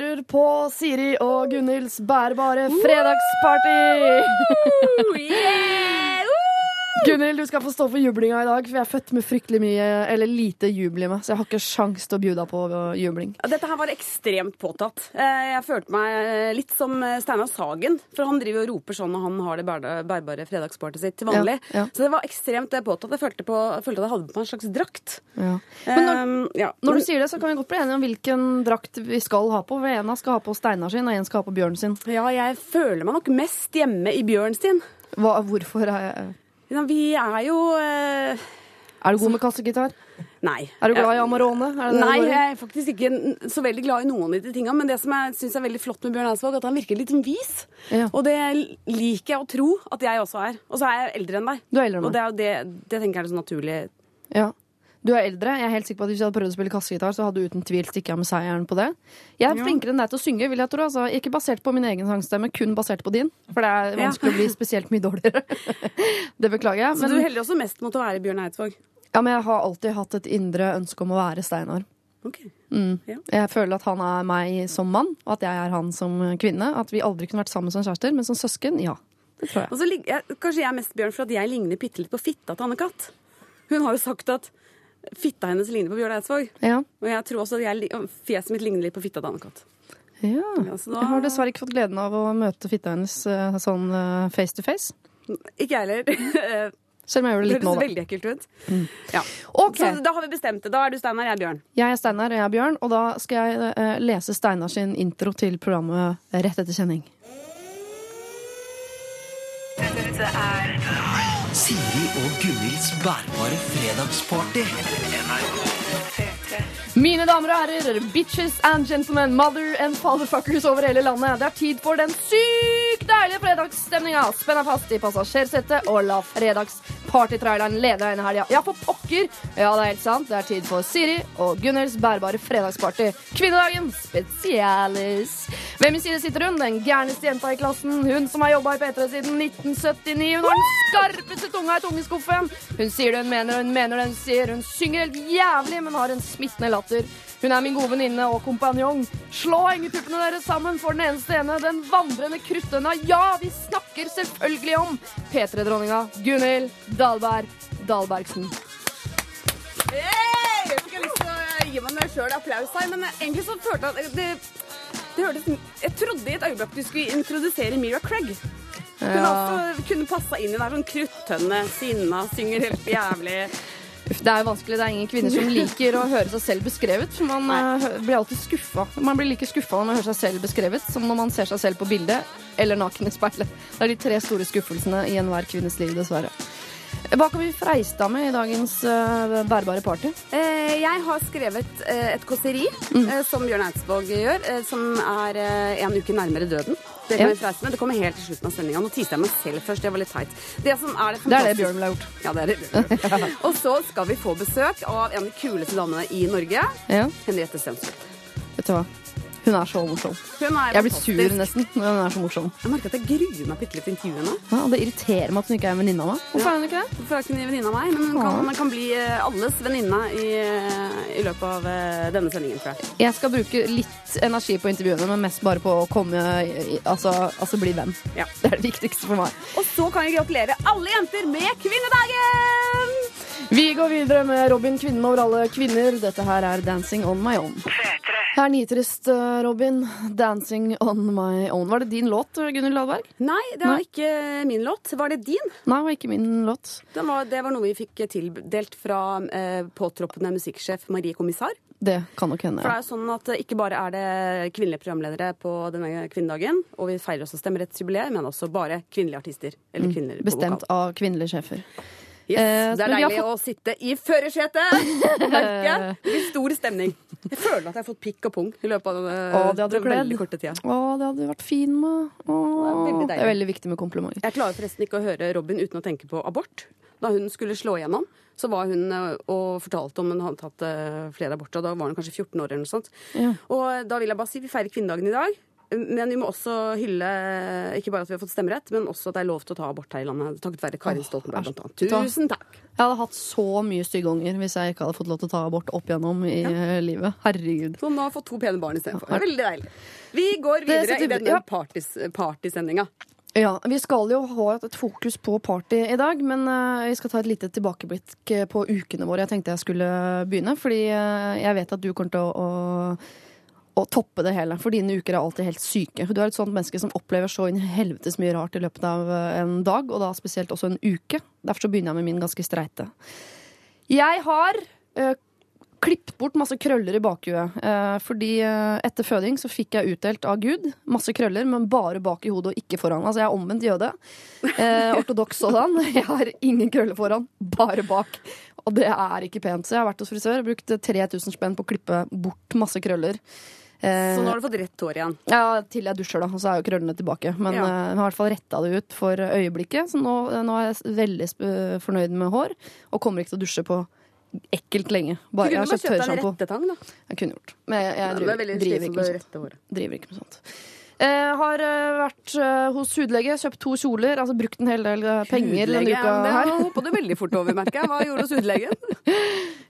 hører på Siri og Gunhilds bærbare fredagsparty! Gunhild, du skal få stå for jublinga i dag, for jeg er født med fryktelig mye, eller lite jubel i meg, så jeg har ikke sjans til å bjuda på jubling. Dette her var ekstremt påtatt. Eh, Jeg følte meg litt som eh, Steinar Sagen. For han driver og roper sånn når han har det bærbare- fredagspartyet sitt til vanlig. Ja, ja. Så det var ekstremt eh, påtatt. Jeg følte, på, jeg følte at jeg hadde på meg en slags drakt. Ja. Men når, Um, ja. når du sier det, så kan vi godt bli enige om hvilken drakt vi skal ha på. En skal ha på Steinar sin, og en skal ha på Bjørn sin. ja, jeg føler meg nok mest hjemme i Bjørn sin. Hva, hvorfor er jeg Ja, Vi er jo eh, Er du god med kassegitar? Nei. Er du glad i Amarone? Det det Nei, jeg er faktisk ikke så veldig glad i noen av de tingene. Men det som jeg syns er veldig flott med Bjørn Eidsvåg, at han virker litt sånn vis. Ja. Og det liker jeg å tro at jeg også er. Og så er jeg eldre enn deg. Du er eldre enn Og det, er jo det, det tenker jeg er så naturlig. Ja. Du er eldre. Jeg er helt sikker på at Hvis jeg hadde prøvd å spille kassegitar, så hadde du uten tvil stikket av med seieren på det. Jeg er Ja. flinkere enn deg til å synge, vil jeg tro. Altså, ikke basert på min egen sangstemme, kun basert på din. For det er Ja. vanskelig å bli spesielt mye dårligere. det beklager jeg. Så du Men, heller også mest mot å være Bjørn Eidsvåg? ja, men jeg har alltid hatt et indre ønske om å være Steinar. Ok. Mm. Ja. Jeg føler at han er meg som mann, og at jeg er han som kvinne. At vi aldri kunne vært sammen som kjærester, men som søsken, ja. Det tror jeg. Og så jeg, kanskje jeg er mest Bjørn for at jeg ligner bitte litt på fitta til Anne-Kat. Hun har jo sagt at fitta hennes ligner på Bjørn Eidsvåg. Ja. Og jeg tror også at jeg, fjeset mitt ligner litt på fitta til Anne-Kat. ja. Ja, da- Jeg har dessverre ikke fått gleden av å møte fitta hennes eh, sånn eh, face to face. Ikke jeg heller. Selv om jeg gjør det Det litt nå, høres veldig ekkelt ut. Ja. Okay. Så da har vi bestemt det. Da er du Steinar, jeg er Bjørn. Jeg er Steinar, og jeg er Bjørn, og da skal jeg eh, lese Steinar sin intro til programmet Rett etter kjenning. Siri og Gunhilds bærbare fredagsparty. Mine damer og herrer, bitches and gentlemen, mother and fatherfuckers over hele landet. Det er tid for den sykt deilige fredagsstemninga. Spenn deg fast i passasjersetet og la fredagspartytraileren lede leder denne i helga. Ja, for pokker! Ja, det er helt sant. Det er tid for Siri og Gunnhilds bærbare fredagsparty. Kvinnedagen spesialis. Ved min side sitter hun, den gærneste jenta i klassen. Hun som har jobba i P3 siden 1979. Hun har den skarpeste tunga i tungeskuffen. Hun sier det hun mener, hun mener det hun sier. Hun synger helt jævlig, men har en smittende latter. Hun er min gode venninne og kompanjong. Slå hengepuppene deres sammen for den eneste ene, den vandrende kruttønna. Ja, vi snakker selvfølgelig om P3-dronninga Gunhild Dahlberg Dahlbergsen. Hey! Jeg fikk lyst til å gi meg sjøl applaus her, men egentlig så følte jeg at det, det hørtes Jeg trodde i et øyeblikk du skulle introdusere Mira Craig. Hun Ja. kunne passa inn i der sånn kruttønne, sinna, synger helt jævlig. Det er jo vanskelig. Det er ingen kvinner som liker å høre seg selv beskrevet. For man Nei. blir alltid skuffa. Man blir like skuffa når man hører seg selv beskrevet som når man ser seg selv på bildet eller naken i speilet. Det er de tre store skuffelsene i enhver kvinnes liv, dessverre. Hva kan vi freiste med i dagens uh, bærbare party? Eh, jeg har skrevet eh, et kåseri, eh, som Bjørn Eidsvåg gjør, eh, som er eh, en uke nærmere døden. Det kan Ja. vi freiste med. Det kommer helt til slutten av sendinga. Nå tiste jeg meg selv først. Det var litt teit. Det som er det Det er det Bjørn ville ha gjort. Ja, det er det Bjørn. Og så skal vi få besøk av en av de kuleste damene i Norge. Ja, Henriette Stensrud. vet du hva. Hun er så morsom. Er Jeg blir sur nesten når hun er så morsom. Jeg merker at jeg gruer meg bitte litt til intervjuet henne. Ja, og det irriterer meg at hun ikke er en venninne av meg. Hvorfor er hun ikke det? Hvorfor er ikke hun venninne av meg? Men hun kan, kan bli eh, alles venninne i, eh, i løpet av eh, denne sendingen, tror jeg. Jeg skal bruke litt energi på intervjuene, men mest bare på å komme Altså, altså bli venn. Ja. Det er det viktigste for meg. Og så kan vi gratulere alle jenter med kvinnedagen! Vi går videre med Robin, kvinnen over alle kvinner. Dette her er 'Dancing on my own'. Her nitrist, eh, Robin. 'Dancing on my own'. Var det din låt, Gunhild Dahlberg? Nei, det var Nei. ikke min låt. Var det din? Nei, det var ikke min låt. Det var, det var noe vi fikk tildelt fra eh, påtroppende musikksjef Marie Kommissar. Det kan nok hende. For det er jo sånn at ikke bare er det kvinnelige programledere på denne kvinnedagen, og vi feirer også stemmerettsjubileet, men også bare kvinnelige artister. Eller kvinner på Mm. Bestemt vokal. av kvinnelige sjefer. Yes, Eh, det er deilig fått- å sitte i førersetet! Det blir stor stemning. Jeg føler at jeg har fått pikk og pung i løpet av denne Å, det hadde den veldig korte tida. Å, det hadde vært fin med. Å, veldig det er veldig viktig med komplimenter. Jeg klarer forresten ikke å høre Robin uten å tenke på abort. Da hun skulle slå igjennom, så var hun eh, og fortalte om hun hadde tatt eh, flere aborter. Da var hun kanskje 14 år eller noe sånt. Ja. Og da vil jeg bare si vi feirer kvinnedagen i dag. Men vi må også hylle ikke bare at vi har fått stemmerett, men også at det er lov til å ta abort her i landet. Takket være Karin Stoltenberg, blant annet. Tusen takk. Jeg hadde hatt så mye styggunger hvis jeg ikke hadde fått lov til å ta abort opp igjennom i ja. livet. Herregud. Så nå har fått to pene barn istedenfor. Er Veldig deilig. Vi går videre i denne ja. partys, partysendinga. Ja, Vi skal jo ha et fokus på party i dag, men eh, vi skal ta et lite tilbakeblikk eh, på ukene våre. Jeg tenkte jeg skulle begynne, fordi eh, jeg vet at du kommer til å, å, toppe det hele. For dine uker er alltid helt syke. Du er et sånt menneske som opplever så inn helvetes mye rart i løpet av eh, en dag, og da spesielt også en uke. Derfor så begynner jeg med min ganske streite. Jeg har øh, klippet bort masse krøller i bakhuet. Øh, fordi øh, etter føding så fikk jeg utdelt av Gud masse krøller, men bare bak i hodet og ikke foran. Altså jeg er omvendt jøde. Eh, ortodoks sådan. Jeg har ingen krøller foran, bare bak. Og det er ikke pent. Så jeg har vært hos frisør og brukt 3000 spenn på å klippe bort masse krøller. Eh, Så nå har du fått rett hår igjen. ja, til jeg dusjer, da. Og så er jo krøllene tilbake. Men Ja. eh, jeg har i hvert fall retta det ut for øyeblikket. Så nå, nå er jeg veldig sp- fornøyd med hår, og kommer ikke til å dusje på ekkelt lenge. Bare, Du kunne bare kjøpt deg en rettetang, da. Jeg kunne gjort. Men jeg, jeg driver, er driver, ikke driver ikke med sånt. Jeg har eh, vært eh, hos hudlege, kjøpt to kjoler, altså brukt en hel del penger penger denne Hudlege, uka det her. hoppa du veldig fort over, merker jeg. Hva gjorde du hos hudlegen?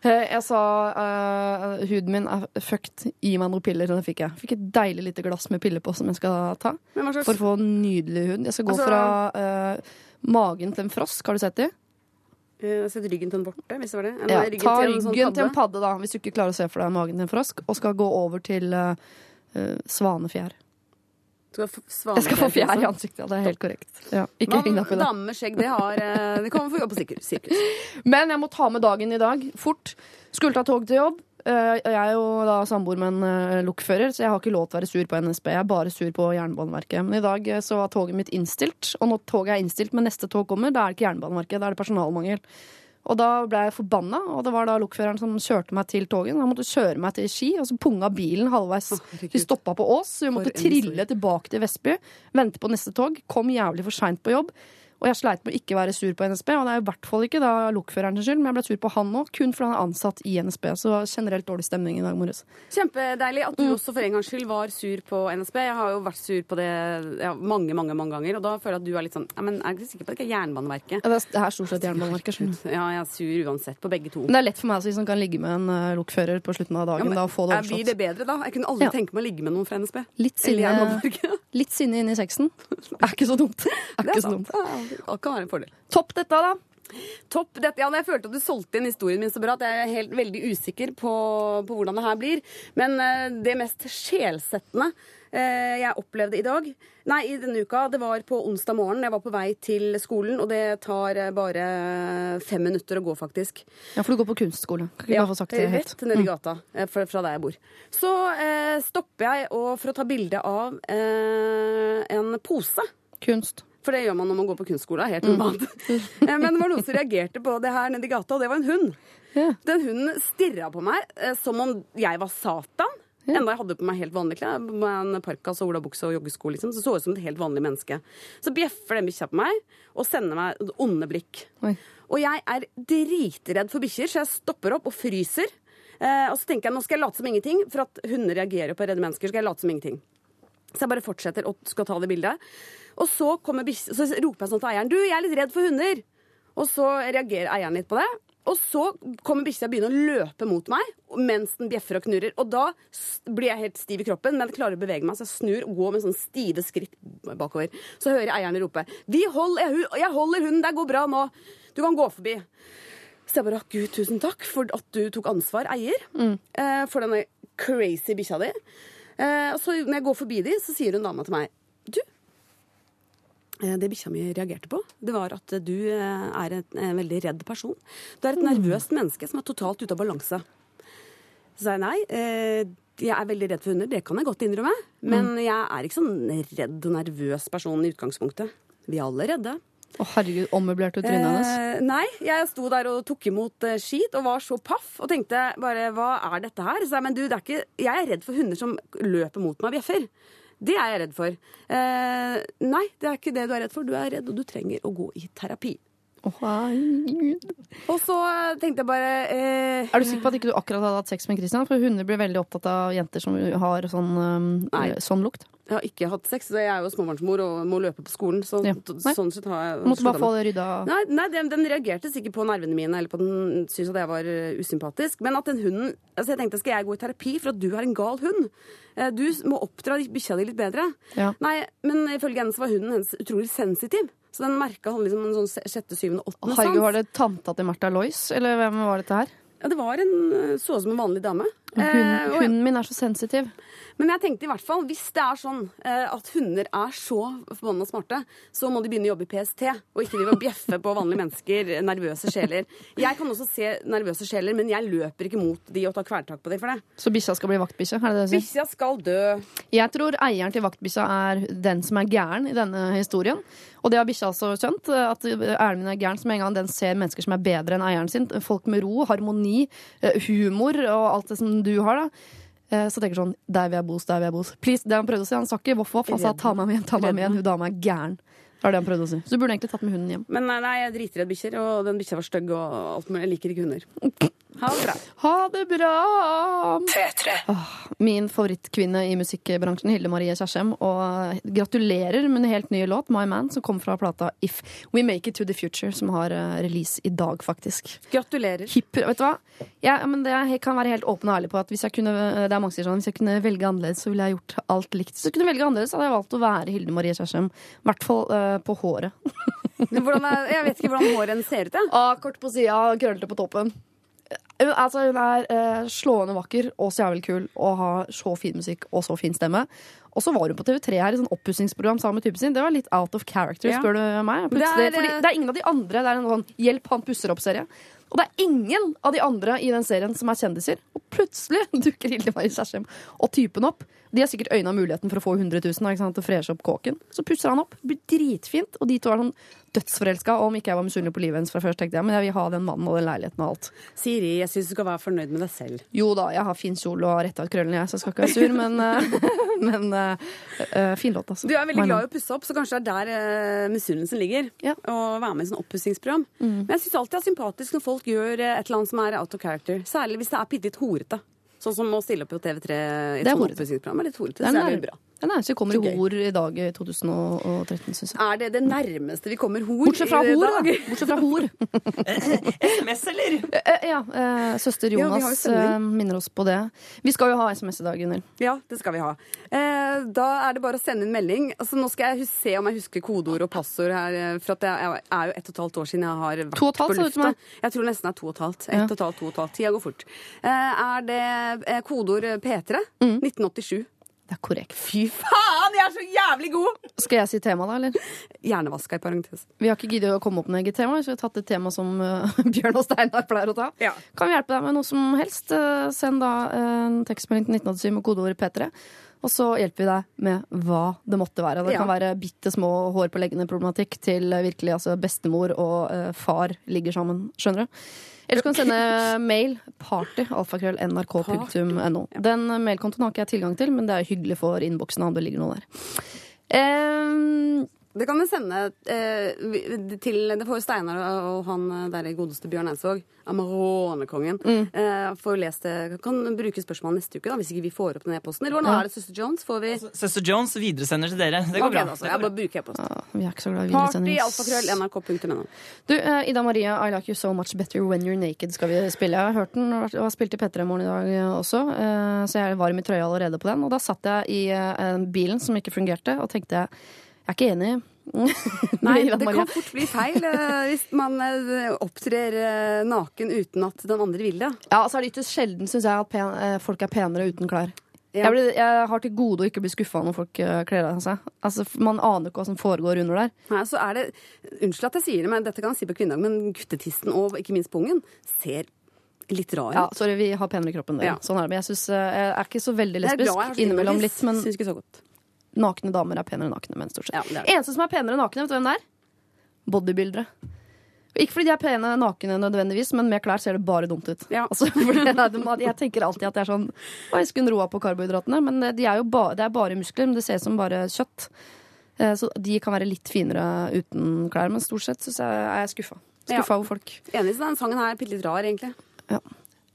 Eh, Jeg sa uh, huden min er fucked, gi meg noen piller, og det fikk jeg. Fikk et deilig lite glass med piller på som jeg skal ta. For å få nydelig hud. Jeg skal gå Altså- fra uh, magen til en frosk, har du sett de? Eh, Sett ryggen til en vorte, hvis det var det? Eller Ja, ryggen ta til en sånn til en padde. da, hvis du ikke klarer å se for deg magen til en frosk, og skal gå over til eh, eh, svanefjær. Få Jeg skal få fjær i ansiktet, det er helt korrekt. Ja, ikke heng deg opp i det. damer med skjegg, det har eh, Det kommer for jobbe på sirkus. Men jeg må ta med dagen i dag fort. Skulle ta tog til jobb. Eh, Jeg er jo da samboer med en eh, lokfører, så jeg har ikke lov til å være sur på NSB. Jeg er bare sur på Jernbaneverket. Men i dag så var toget mitt innstilt, og når toget er innstilt, men neste tog kommer, da er det ikke Jernbaneverket, da er det personalmangel. Og da ble jeg forbanna, og det var da lokføreren som kjørte meg til toget. Han måtte kjøre meg til Ski, og så punga bilen halvveis. Vi stoppa på Ås, så vi måtte trille tilbake til Vestby. Vente på neste tog. Kom jævlig for seint på jobb. Og jeg sleit med å ikke være sur på NSB, og det er i hvert fall ikke da lokføreren sin skyld, men jeg ble sur på han òg, kun fordi han er ansatt i NSB. Så generelt dårlig stemning i dag morges. Kjempedeilig at du Mm. også for en gangs skyld var sur på NSB. Jeg har jo vært sur på det ja, mange mange, mange ganger, og da føler jeg at du er litt sånn ja, men Jeg er ikke sikker på at det ikke er Jernbaneverket. Ja, Det er- stort sett Jernbaneverket. skjønner du. Ja, jeg er sur uansett på begge to. Men det er lett for meg å si som kan ligge med en eh, lokfører på slutten av Ja, dagen men da, og få det er- Blir det bedre da? Jeg kunne aldri Ja. tenke meg å ligge med noen fra NSB. Litt sinne, litt sinne inn i sexen. Er ikke så dumt. Er Det ikke så dumt. Ja, Det kan være en fordel. Topp dette, da. Topp. Dette, ja, jeg følte at du solgte inn historien min så bra at jeg er helt veldig usikker på, på hvordan det her blir. Men uh, det mest sjelsettende uh, jeg opplevde i dag, nei, i denne uka, det var på onsdag morgen. Jeg var på vei til skolen, og det tar eh, bare fem minutter å gå, faktisk. Ja, for du går på kunstskole. Kan ikke bare få sagt det helt. Rett nedi gata eh, fra, fra der jeg bor. Så eh, stopper jeg og, for å ta bilde av eh, en pose. Kunst. For det gjør man når man går på kunstskolen. Helt normalt. Mm. Men det var noen som reagerte på det her nedi gata, og det var en hund. Yeah. Den hunden stirra på meg eh, som om jeg var Satan. Enda jeg hadde på meg helt vanlige klær. Med en parkas og olabukse og joggesko. Liksom. Så så ut som et helt vanlig menneske. Så bjeffer den bikkja på meg og sender meg onde blikk. Oi. Og jeg er dritredd for bikkjer, så jeg stopper opp og fryser. Eh, og så tenker jeg nå skal jeg late som ingenting, for at hunder reagerer på redde mennesker. skal jeg late som ingenting. Så jeg bare fortsetter og skal ta det bildet. Og så, kommer så roper jeg sånn til eieren Du, jeg er litt redd for hunder. Og så reagerer eieren litt på det. Og så kommer bikkja og begynner å løpe mot meg mens den bjeffer og knurrer. Og da blir jeg helt stiv i kroppen, men klarer å bevege meg, så jeg snur og går med sånn stive skritt bakover. Så hører jeg eieren rope Vi holder, jeg, holder hunden, det går bra nå. Du kan gå forbi. Så jeg bare Gud, tusen takk for at du tok ansvar, eier, mm. for denne crazy bikkja di. Eh, og så når jeg går forbi de, så sier hun dama til meg Du, eh, det bikkja mi reagerte på, det var at du eh, er en, en veldig redd person. Du er et nervøst menneske som er totalt ute av balanse. Så sa jeg nei. Eh, jeg er veldig redd for hunder, det kan jeg godt innrømme. Men jeg er ikke sånn redd og nervøs person i utgangspunktet. Vi er alle redde. Å herregud, ommøblerte trynet hennes. Eh, nei, jeg sto der og tok imot eh, skit og var så paff og tenkte bare hva er dette her? Så jeg, men du, det er ikke, jeg er redd for hunder som løper mot meg og bjeffer. Det er jeg redd for. Eh, nei, det er ikke det du er redd for. Du er redd, og du trenger å gå i terapi. Herregud. Og så eh, tenkte jeg bare eh, Er du sikker på at ikke du akkurat hadde hatt sex med Christian? For hunder blir veldig opptatt av jenter som har sånn, um, Nei. sånn lukt. Jeg har ikke hatt sex. Jeg er jo småbarnsmor og må løpe på skolen. Så Ja. sånn sett har jeg måtte bare få det rydda Nei, nei den, den reagerte sikkert på nervene mine, eller på den syntes at jeg var eh, usympatisk. Men at den hunden altså Jeg tenkte skal jeg gå i terapi for at du har en gal hund? Eh, Du må oppdra bikkja di litt bedre. Ja. Nei, men ifølge henne så var hunden hennes utrolig sensitiv. Så den merka han liksom en sånn sjette, syvende, åttende Herregud, var det tanta til Märtha Lois, eller hvem var dette her? Ja, det var en eh, så ut som en vanlig dame. Eh, Hun, hunden min er så sensitiv. Men jeg tenkte i hvert fall, hvis det er sånn eh, at hunder er så forbanna smarte, så må de begynne å jobbe i PST, og ikke drive og bjeffe på vanlige mennesker, nervøse sjeler. Jeg kan også se nervøse sjeler, men jeg løper ikke mot de og tar kvelertak på dem for det. Så bikkja skal bli vaktbikkje? Er det det du sier? Bikkja skal dø. Jeg tror eieren til vaktbikkja er den som er gæren i denne historien. Og det har bikkja også skjønt, at eieren min er gæren. som en gang den ser mennesker som er bedre enn eieren sin, folk med ro, harmoni, eh, humor og alt det som du har, da. eh, Så tenker sånn Der vil jeg bos, der vil jeg bos. Please, det han prøvde å si. Han sa ikke voff voff, han sa ta meg med hjem, ta meg med hjem. Hun dama er gæren. Det var det han prøvde å si. Så du burde egentlig tatt med hunden hjem. Men nei, nei jeg driter dritredd bikkjer, og den bikkja var stygg og alt mulig. Jeg liker ikke hunder. Ha det bra. Ha det bra! Åh, min favorittkvinne i musikkbransjen, Hilde Marie Kjersem. Og gratulerer med en helt ny låt, My Man, som kom fra plata If We Make It To The Future, som har eh, release i dag, faktisk. Gratulerer. Hipper, vet du hva? Ja, men det, jeg kan være helt åpen og ærlig på at hvis jeg kunne det er mange sier sånn, hvis jeg kunne velge annerledes, så ville jeg gjort alt likt. Hvis jeg kunne velge annerledes, hadde jeg valgt å være Hilde Marie Kjersem. I hvert fall uh, på håret. Er, jeg vet ikke hvordan håret hennes ser ut. Ja. Ah, kort på sida, krøllete på toppen. Hun, altså, hun er eh, slående vakker og så jævlig kul og har så fin musikk og så fin stemme. Og så var hun på TV3 her i sånn oppussingsprogram sammen med typen sin. Det var litt out of character, Ja. spør du meg. Det er, fordi eh, det er ingen av de andre. Det er en sånn 'Hjelp, han pusser opp'-serie. Og det er ingen av de andre i den serien som er kjendiser. Og plutselig dukker Hilde Marie Kjersem og typen opp. De har sikkert øyna muligheten for å få 100 000 ikke sant, til å freshe opp kåken. Så pusser han opp. Blir dritfint. Og de to er sånn dødsforelska. Om ikke jeg var misunnelig på livet hennes fra først, tenkte jeg, men jeg vil ha den mannen og den leiligheten og alt. Siri, jeg syns du skal være fornøyd med deg selv. Jo da, jeg har fin kjole og har retta ut krøllene, jeg, så jeg skal ikke være sur, men, eh, men eh, fin låt, altså. Du er veldig glad i å pusse opp, så kanskje det er der uh, misunnelsen ligger. Ja. Mm. Å være med i sånn oppussingsprogram. Men jeg syns alltid det er sympatisk når folk gjør et eller annet som er out of character. Særlig hvis det er bitte litt horete. Sånn som å stille opp på TV3 i et sånt oppussingsprogram. er litt horete, så er det bra. Det nei, så vi kommer Så i hor i dag i 2013, syns jeg. Er det det nærmeste vi kommer hor Bortsett fra hor, da. Bortsett fra hor. SMS, eller? Eh, ja, eh, søster Ja, har jo Jonas eh, minner oss på det. Vi skal jo ha SMS i dag, Gunhild. Ja, det skal vi ha. Eh, da er det bare å sende inn melding. Altså, nå skal jeg se om jeg husker kodeord og passord her. eh, For at det er jo ett og et halvt år siden jeg har vært To og et halvt, på sa som lufta. Jeg tror nesten det er to og et halvt. Ett Ja. og et halvt, to og et halvt. Tida går fort. Eh, er det eh, kodeord P3? Mm. 1987. Det er korrekt. Fy faen, jeg er så jævlig god! Skal jeg si tema, da, eller? Hjernevaska i parentes. Vi har ikke giddet å komme opp med eget tema, så vi har tatt et tema som uh, Bjørn og Steinar pleier å ta. Ja. Kan vi hjelpe deg med noe som helst? Uh, Send da en en tekstmelding til 1987 med kodeord P3. Og så hjelper vi deg med hva det måtte være. Det Ja. kan være bitte små hår på leggene-problematikk til eh, virkelig altså bestemor og eh, far ligger sammen. Skjønner du? Eller så kan du sende mail party alfakrøll nrk.no. Den mailkontoen har ikke jeg tilgang til, men det er hyggelig for innboksen om det ligger noe der. Eh, Det kan vi sende eh, til Det får jo Steinar og han eh, der godeste Bjørn Eidsvåg, Amaronekongen, Mm. eh, får lest det. Kan bruke spørsmål neste uke, da, hvis ikke vi får opp den e-posten. Eller hvordan Ja. er det, søster Jones? Får vi Søster Jones videresender til dere. Det går Ok, bra. da, så jeg bare bruker e-post. Ah, vi er ikke så glad i videresending. Du, eh, Ida Maria, I Like You So Much Better When You're Naked skal vi spille. Jeg har hørt den og har spilt i P3 Morgen i dag eh, også, eh, så jeg er varm i trøya allerede på den. Og da satt jeg i eh, bilen som ikke fungerte, og tenkte jeg er ikke enig. Nei, det kan fort bli feil eh, hvis man eh, opptrer eh, naken uten at den andre vil det. Ja, altså er det ytterst sjelden, syns jeg, at folk er penere uten klær. Ja. Jeg, blir, jeg har til gode å ikke bli skuffa når folk kler av seg. Altså, Man aner ikke hva som foregår under der. Nei, så er det, Unnskyld at jeg sier det, men dette kan jeg si på kvinnedag, men guttetissen og ikke minst pungen ser litt rar ut. Ja, Sorry, vi har penere kropp enn dere. Ja. Sånn er det. Men jeg, synes, jeg er ikke så veldig Jeg jeg lesbisk. Innimellom litt, men Syns ikke så godt. Nakne damer er penere nakne menn, stort sett. Ja, det det. Eneste som er penere nakne, vet du hvem det er? Bodybuildere. Ikke fordi de er pene nakne nødvendigvis, men med klær ser det bare dumt ut. Ja. Altså, jeg tenker alltid at det er sånn Å, jeg skulle roa på karbohydratene, men de er ba, det er bare muskler, men det ser ut som bare kjøtt. Eh, Så de kan være litt finere uten klær, men stort sett jeg, er jeg skuffa. Skuffa over folk. Enig, så den sangen her er bitte litt rar, egentlig.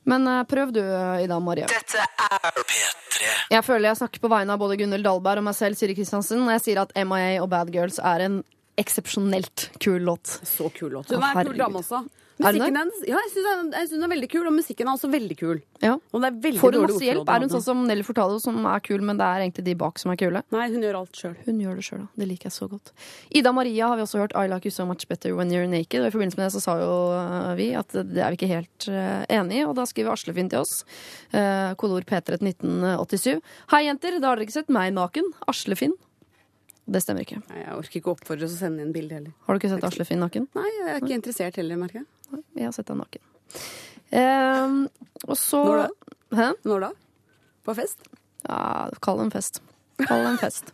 Men eh, prøv du, Ida Maria. Dette er P3. Jeg føler jeg snakker på vegne av både Gunhild Dahlberg og meg selv, Siri Kristiansen, når jeg sier at MIA og Bad Girls er en eksepsjonelt kul låt. Så kul låt. Hun er en kul dame også. Musikken hennes ja, jeg syns hun er veldig kul, og musikken er også veldig kul. Ja. Og det er veldig Får hun masse hjelp? Er hun sånn som Nelly Fortalo som er kul, men det er egentlig de bak som er kule? Nei, hun gjør alt sjøl. Hun gjør det sjøl, ja. Det liker jeg så godt. Ida Maria har vi også hørt I Like You So Much Better When You're Naked. Og i forbindelse med det så sa jo øh, vi at det er vi ikke helt uh, enig i, og da skriver Aslefinn til oss. kodeord Kolor P3 1987. Hei, jenter, da har dere ikke sett meg naken. Aslefinn. Det stemmer ikke. Nei, Jeg orker ikke oppfordre oss å sende inn bilde heller. Har du ikke sett Aslefinn naken? Nei, jeg er ikke interessert heller, merker jeg. Nei, Jeg har sett deg naken. Eh, og så Når da? Hæ? Når da? På fest? Ja, kall det en fest. Kall det en fest.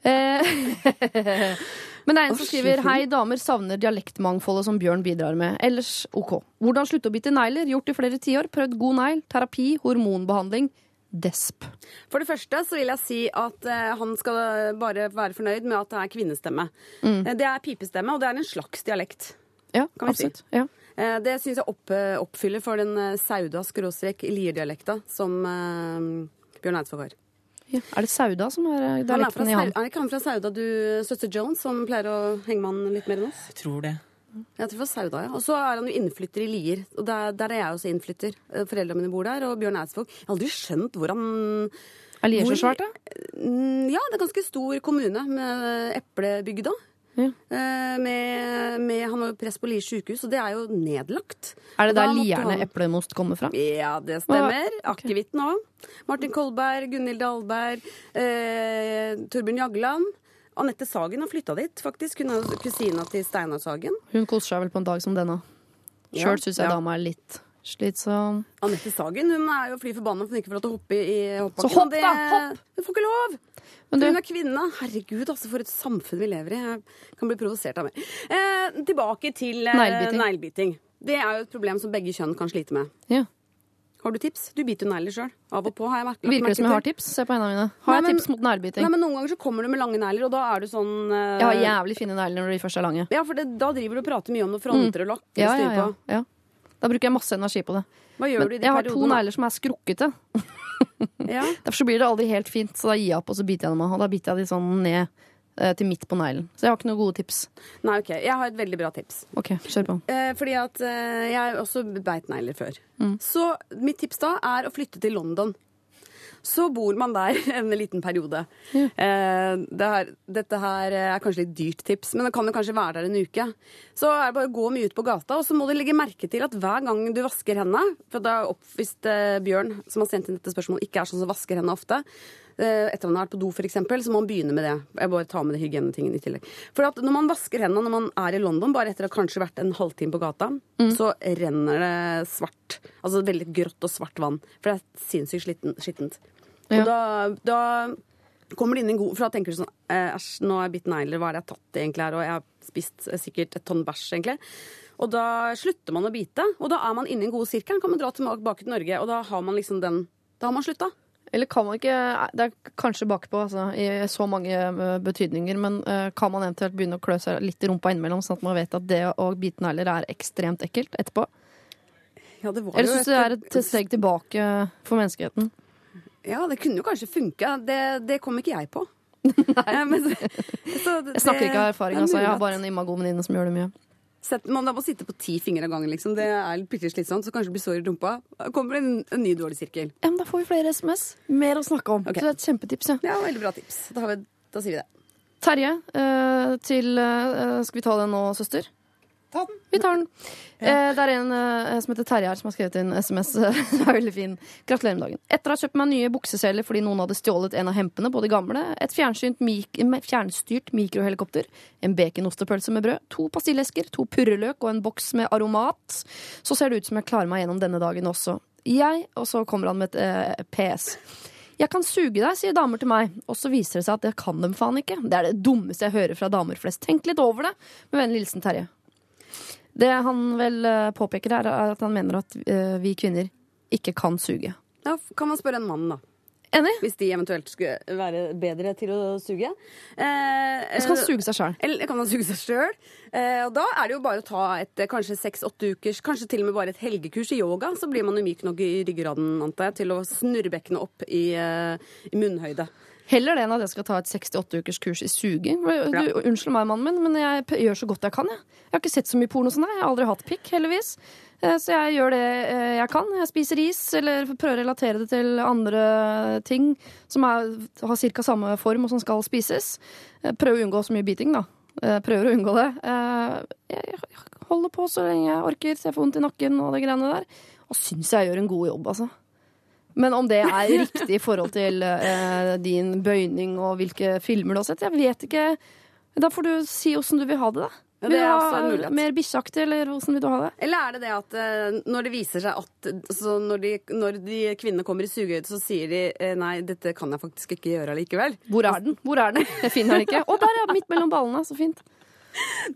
Eh, Men det er en som skriver Hei, damer savner dialektmangfoldet som Bjørn bidrar med. Ellers OK. Hvordan slutte å bite negler? Gjort i flere tiår. Prøvd god negl. Terapi. Hormonbehandling. Desp. For det første så vil jeg si at eh, han skal bare være fornøyd med at det er kvinnestemme. Mm. Eh, Det er pipestemme, og det er en slags dialekt. Ja, Kan vi si. absolutt. Ja. Eh, Det syns jeg opp, oppfyller for den sauda-lier-dialekta som uh, Bjørn Eidsvåg har. Ja. Er det Sauda som er Han fra, dialekten i han? er ikke han fra Sauda, du, søster Jones, som pleier å henge med han litt mer enn oss? Jeg tror det. Jeg tror det var Sauda, ja. Og så er han jo innflytter i Lier. Og der, der er jeg også innflytter. Eh, Foreldrene mine bor der, og Bjørn Eidsvåg. Jeg har aldri skjønt hvor han Er Lier så svært, da? Mm, Ja, det er ganske stor kommune med Eplebygda. Ja. Eh, Med, med, han har jo press på Lier sykehus, og det er jo nedlagt. Er det der lierne han- eplemost kommer fra? Ja, det stemmer. Hva- Akevitten òg. Martin Kolberg, Gunhild Dahlberg, eh, Torbjørn Jagland. Anette Sagen har flytta dit, faktisk. Hun er kusina til Steinar Sagen. Hun koser seg vel på en dag som denne. Ja, Sjøl syns jeg ja. dama er litt slitsom. Anette Sagen hun er jo fly forbanna for hun ikke får lov til å hoppe i hoppbakken. Så hopp da, hopp! Hun får ikke lov! Men du, Hun er kvinne. Herregud, altså, for et samfunn vi lever i. Jeg kan bli provosert av mer. Eh, tilbake til eh, neglebiting. Det er jo et problem som begge kjønn kan slite med. ja. Har du tips? Du biter jo negler sjøl. Av og på har jeg merket. Virker det som jeg har tips? Se på hendene mine. Har Nei, jeg tips mot neglebiting? Nei, men Noen ganger så kommer du med lange negler, og da er du sånn uh... Jeg har jævlig fine negler når de først er lange. Ja, for det, da driver du og prater mye om noen fronter og lakker og Mm. Ja, ja, ja, ja. Da bruker jeg masse energi på det. Hva gjør Men du i de jeg har to periodene? negler som er skrukkete. Ja. Derfor så blir det aldri helt fint, så da gir jeg opp og så biter jeg dem av. Og da biter jeg de sånn ned til midt på neglen. Så jeg har ikke noen gode tips. Nei, OK. Jeg har et veldig bra tips. Ok, kjør på. Eh, fordi at eh, jeg også beit negler før. Mm. Så mitt tips da er å flytte til London. Så bor man der en liten periode. Eh, det her, dette her er kanskje litt dyrt tips, men det kan jo kanskje være der en uke. Så er det bare å gå mye ut på gata, og så må du legge merke til at hver gang du vasker hendene For da er oppvist eh, Bjørn, som har sendt inn dette spørsmålet, ikke er sånn som vasker hendene ofte. Eh, etter man har vært på do, f.eks., så må man begynne med det. Jeg bare tar med det hygienetingen i tillegg. For at når man vasker hendene når man er i London, bare etter å ha kanskje vært en halvtime på gata, så renner det svart. Altså veldig grått og svart vann. For det er sinnssykt skittent. Ja. Og da, da kommer det inn en god For da tenker du sånn eh, Æsj, nå er jeg bitt negler, hva er det jeg har tatt egentlig her? Og jeg har spist eh, sikkert et tonn bæsj, egentlig. Og da slutter man å bite, og da er man inne i en god sirkel. Kan man dra tilbake til Norge, og da har man liksom den Da har man slutta. Eller kan man ikke Det er kanskje bakpå, altså, i så mange eh, betydninger, men eh, kan man eventuelt begynne å klø seg litt i rumpa innimellom, sånn at man vet at det å bite negler er ekstremt ekkelt etterpå? Ja, det var Eller syns du det er et steg tilbake for menneskeheten? Ja, det kunne jo kanskje funka. Det, det kom ikke jeg på. Nei, men, så det- Jeg snakker ikke av erfaring, er altså. Jeg har bare en imago venninne som gjør det mye. Sett- Man må sitte på ti fingre av gangen, liksom. Det er litt bitte slitsomt, så kanskje det blir sår i rumpa. Kommer en, en ny dårlig sirkel. Ja, men Da får vi flere SMS. Mer å snakke om. Okay. Så det er et kjempetips. Ja. Ja, veldig bra tips. Da, har vi, da sier vi det. Terje, eh, til eh, Skal vi ta det nå, søster? Ta den. Vi tar den. Eh, det er en eh, som heter Terje her, som har skrevet inn SMS. Det er veldig fin. Gratulerer med dagen. Etter å ha kjøpt meg nye bukseseler fordi noen hadde stjålet en av hempene på de gamle, et mik fjernstyrt mikrohelikopter, en baconostepølse med brød, to pastillesker, to purreløk og en boks med aromat, så ser det ut som jeg klarer meg gjennom denne dagen også. Jeg, og så kommer han med et eh, PS. Jeg kan suge deg, sier damer til meg. Og så viser det seg at det kan dem faen ikke. Det er det dummeste jeg hører fra damer flest. Tenk litt over det. Med vennlig hilsen Terje. Det han vel eh, påpeker her, er at han mener at eh, vi kvinner ikke kan suge. Da kan man spørre en mann, da. Enig? Hvis de eventuelt skulle være bedre til å suge. Eh, Så kan man suge seg sjøl. Eller kan man suge seg sjøl? Eh, og da er det jo bare å ta et eh, kanskje seks-åtte ukers, kanskje til og med bare et helgekurs i yoga, så blir man jo myk nok i ryggraden, antar jeg, til å snurre bekkenet opp i, eh, i munnhøyde. Heller det enn at jeg skal ta et 68 ukers kurs i suging. Du, Ja. Unnskyld meg, mannen min, men jeg gjør så godt jeg kan. Jeg, jeg har ikke sett så mye porno som deg. Jeg har aldri hatt pikk, heldigvis. Eh, Så jeg gjør det eh, jeg kan. Jeg spiser is, eller prøver å relatere det til andre ting som er, har ca. samme form og som skal spises. Prøver å unngå så mye biting, da. Eh, Prøver å unngå det. Eh, Jeg holder på så lenge jeg orker, så jeg får vondt i nakken og det greiene der. Og syns jeg gjør en god jobb, altså. Men om det er riktig i forhold til eh, din bøyning og hvilke filmer du har sett, jeg vet ikke. Da får du si åssen du vil ha det, da. Ja, det er også en mulighet. Mer bikkjeaktig, eller åssen vil du ha det? Eller er det det at eh, når det viser seg at så når, de, når de kvinnene kommer i sugehøyde, så sier de eh, nei, dette kan jeg faktisk ikke gjøre allikevel. Hvor er den? Hvor er den? Jeg finner den ikke. Å, der, ja! Midt mellom ballene. Så fint.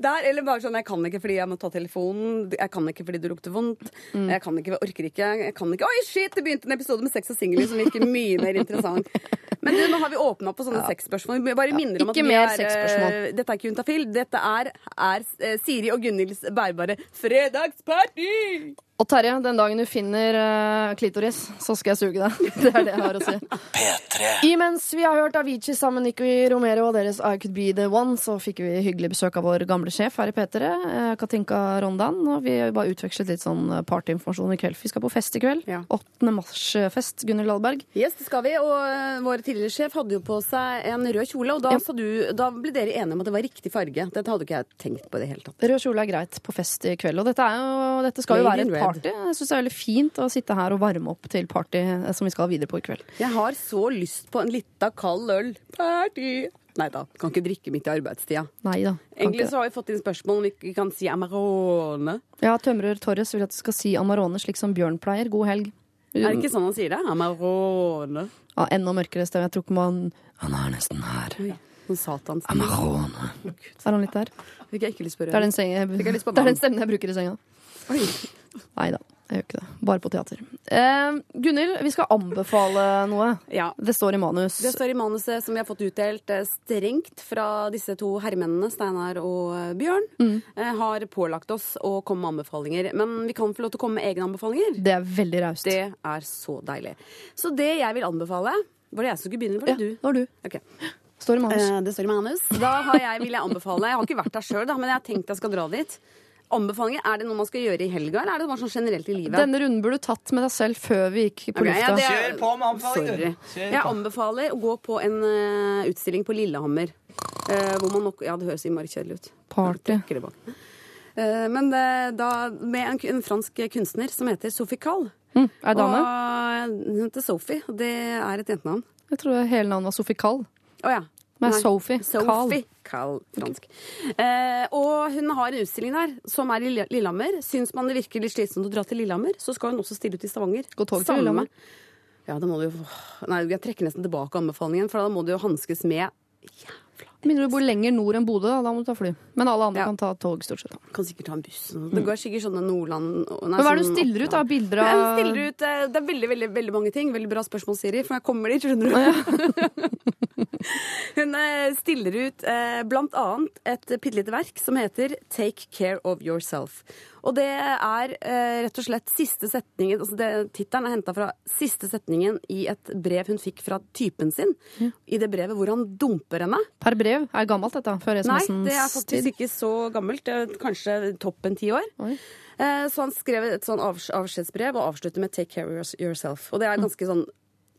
Der, eller bare sånn, jeg kan ikke fordi jeg må ta telefonen, jeg kan ikke fordi det lukter vondt, Mm. jeg kan ikke, orker ikke, jeg kan ikke Oi, shit, det begynte en episode med sex og singler som virker mye mer interessant. Men du, nå har vi åpna på sånne sexspørsmål. Vi bare minner om at vi er, eh, Dette er ikke Juntafil. Dette er, er eh, Siri og Gunhilds bærbare fredagsparty! Og Terje, den dagen du finner uh, klitoris, så skal jeg suge deg. Det er det jeg har å si. P3. Imens vi har hørt Avicii sammen med Nicky Romero og deres I Could Be The One, så fikk vi hyggelig besøk av vår gamle sjef her i P3, eh, Katinka Rondan. Og vi har bare utvekslet litt sånn eh, partyinformasjon i kveld. Vi skal på fest i kveld. Ja. 8. mars-fest, Gunhild Dahlberg. Yes, det skal vi. Og vår tidligere sjef hadde jo på seg en rød kjole, og da, Ja. sa du, da ble dere enige om at det var riktig farge. Dette hadde ikke jeg tenkt på i det hele tatt. Rød kjole er greit på fest i kveld. Og dette, er jo, dette skal jo være red. Party. Jeg syns det er veldig fint å sitte her og varme opp til party eh, som vi skal videre på i kveld. Jeg har så lyst på en lita kald øl. Party! Nei da, kan ikke drikke midt i arbeidstida. Neida, Egentlig så har vi fått inn spørsmål om vi kan si Amarone. Ja, Tømrer Torres vil at du skal si Amarone slik som Bjørn pleier. God helg. Er det ikke sånn han sier det? Amarone. Ja, enda mørkere stemme. Jeg tror ikke man Han er nesten her. Amarone. Er han litt der? Fikk jeg ikke lyst på Det er rød. den, sengen, jeg det er den stemmen jeg bruker i senga. Oi. Nei da, jeg gjør ikke det. Bare på teater. Eh, Gunhild, vi skal anbefale noe. Ja. Det står i manus. Det står i manuset som vi har fått utdelt eh, strengt fra disse to herremennene, Steinar og eh, Bjørn, Mm. eh, har pålagt oss å komme med anbefalinger. Men vi kan få lov til å komme med egne anbefalinger. Det er veldig raust. Det er så deilig. Så det jeg vil anbefale Var det jeg som skulle begynne? Var Ja, det det var du. Okay. Står i manus. Eh, det står i manus. Da har jeg, vil jeg anbefale Jeg har ikke vært der sjøl, men jeg har tenkt jeg skal dra dit. Anbefalinger, Er det noe man skal gjøre i helga, eller er det bare sånn generelt i livet? Denne runden burde du tatt med deg selv før vi gikk på okay, lufta. Ja, er- Kjør på med anbefalinger. Sorry. Jeg anbefaler å gå på en uh, utstilling på Lillehammer. Uh, hvor man nok Ja, det høres innmari kjedelig ut. Party. Uh. Eh, men da med en, en fransk kunstner som heter Sophie Cahl. Mm, er det dame? Og hun heter Sophie, det er et jentenavn. Jeg tror hele navnet var Sophie Kall. Å ja. Nei. Sophie. Sophie Carl. fransk. Eh, og hun har en utstilling der som er i Lillehammer. Syns man det virker litt slitsomt å dra til Lillehammer, så skal hun også stille ut i Stavanger. Gå tog til Lillehammer. Ja, da må du jo Nei, jeg trekker nesten tilbake anbefalingen, for da må du jo hanskes med Mindre du bor lenger nord enn Bodø, da, da må du ta fly. Men alle andre Ja. kan ta tog, stort sett. Kan sikkert ta en buss. Det går sikkert sånne Nordland nei, Mm. Men hva er det du sånn stiller ut av bilder av hun stiller ut, eh, Det er veldig veldig, veldig mange ting. Veldig bra spørsmål, Siri, for jeg kommer dit, skjønner du. Hun eh, stiller ut eh, blant annet et bitte lite verk som heter Take Care of Yourself. Og det er rett og slett siste setningen altså Tittelen er henta fra siste setningen i et brev hun fikk fra typen sin. I det brevet hvor han dumper henne. Per brev? Er det gammelt, dette? Før Nei, SMS-ens det er faktisk ikke så gammelt. Kanskje toppen ti år. Oi. Eh, Så han skrev et sånn avs- avskjedsbrev og avslutter med 'take care of yourself'. Og det er ganske sånn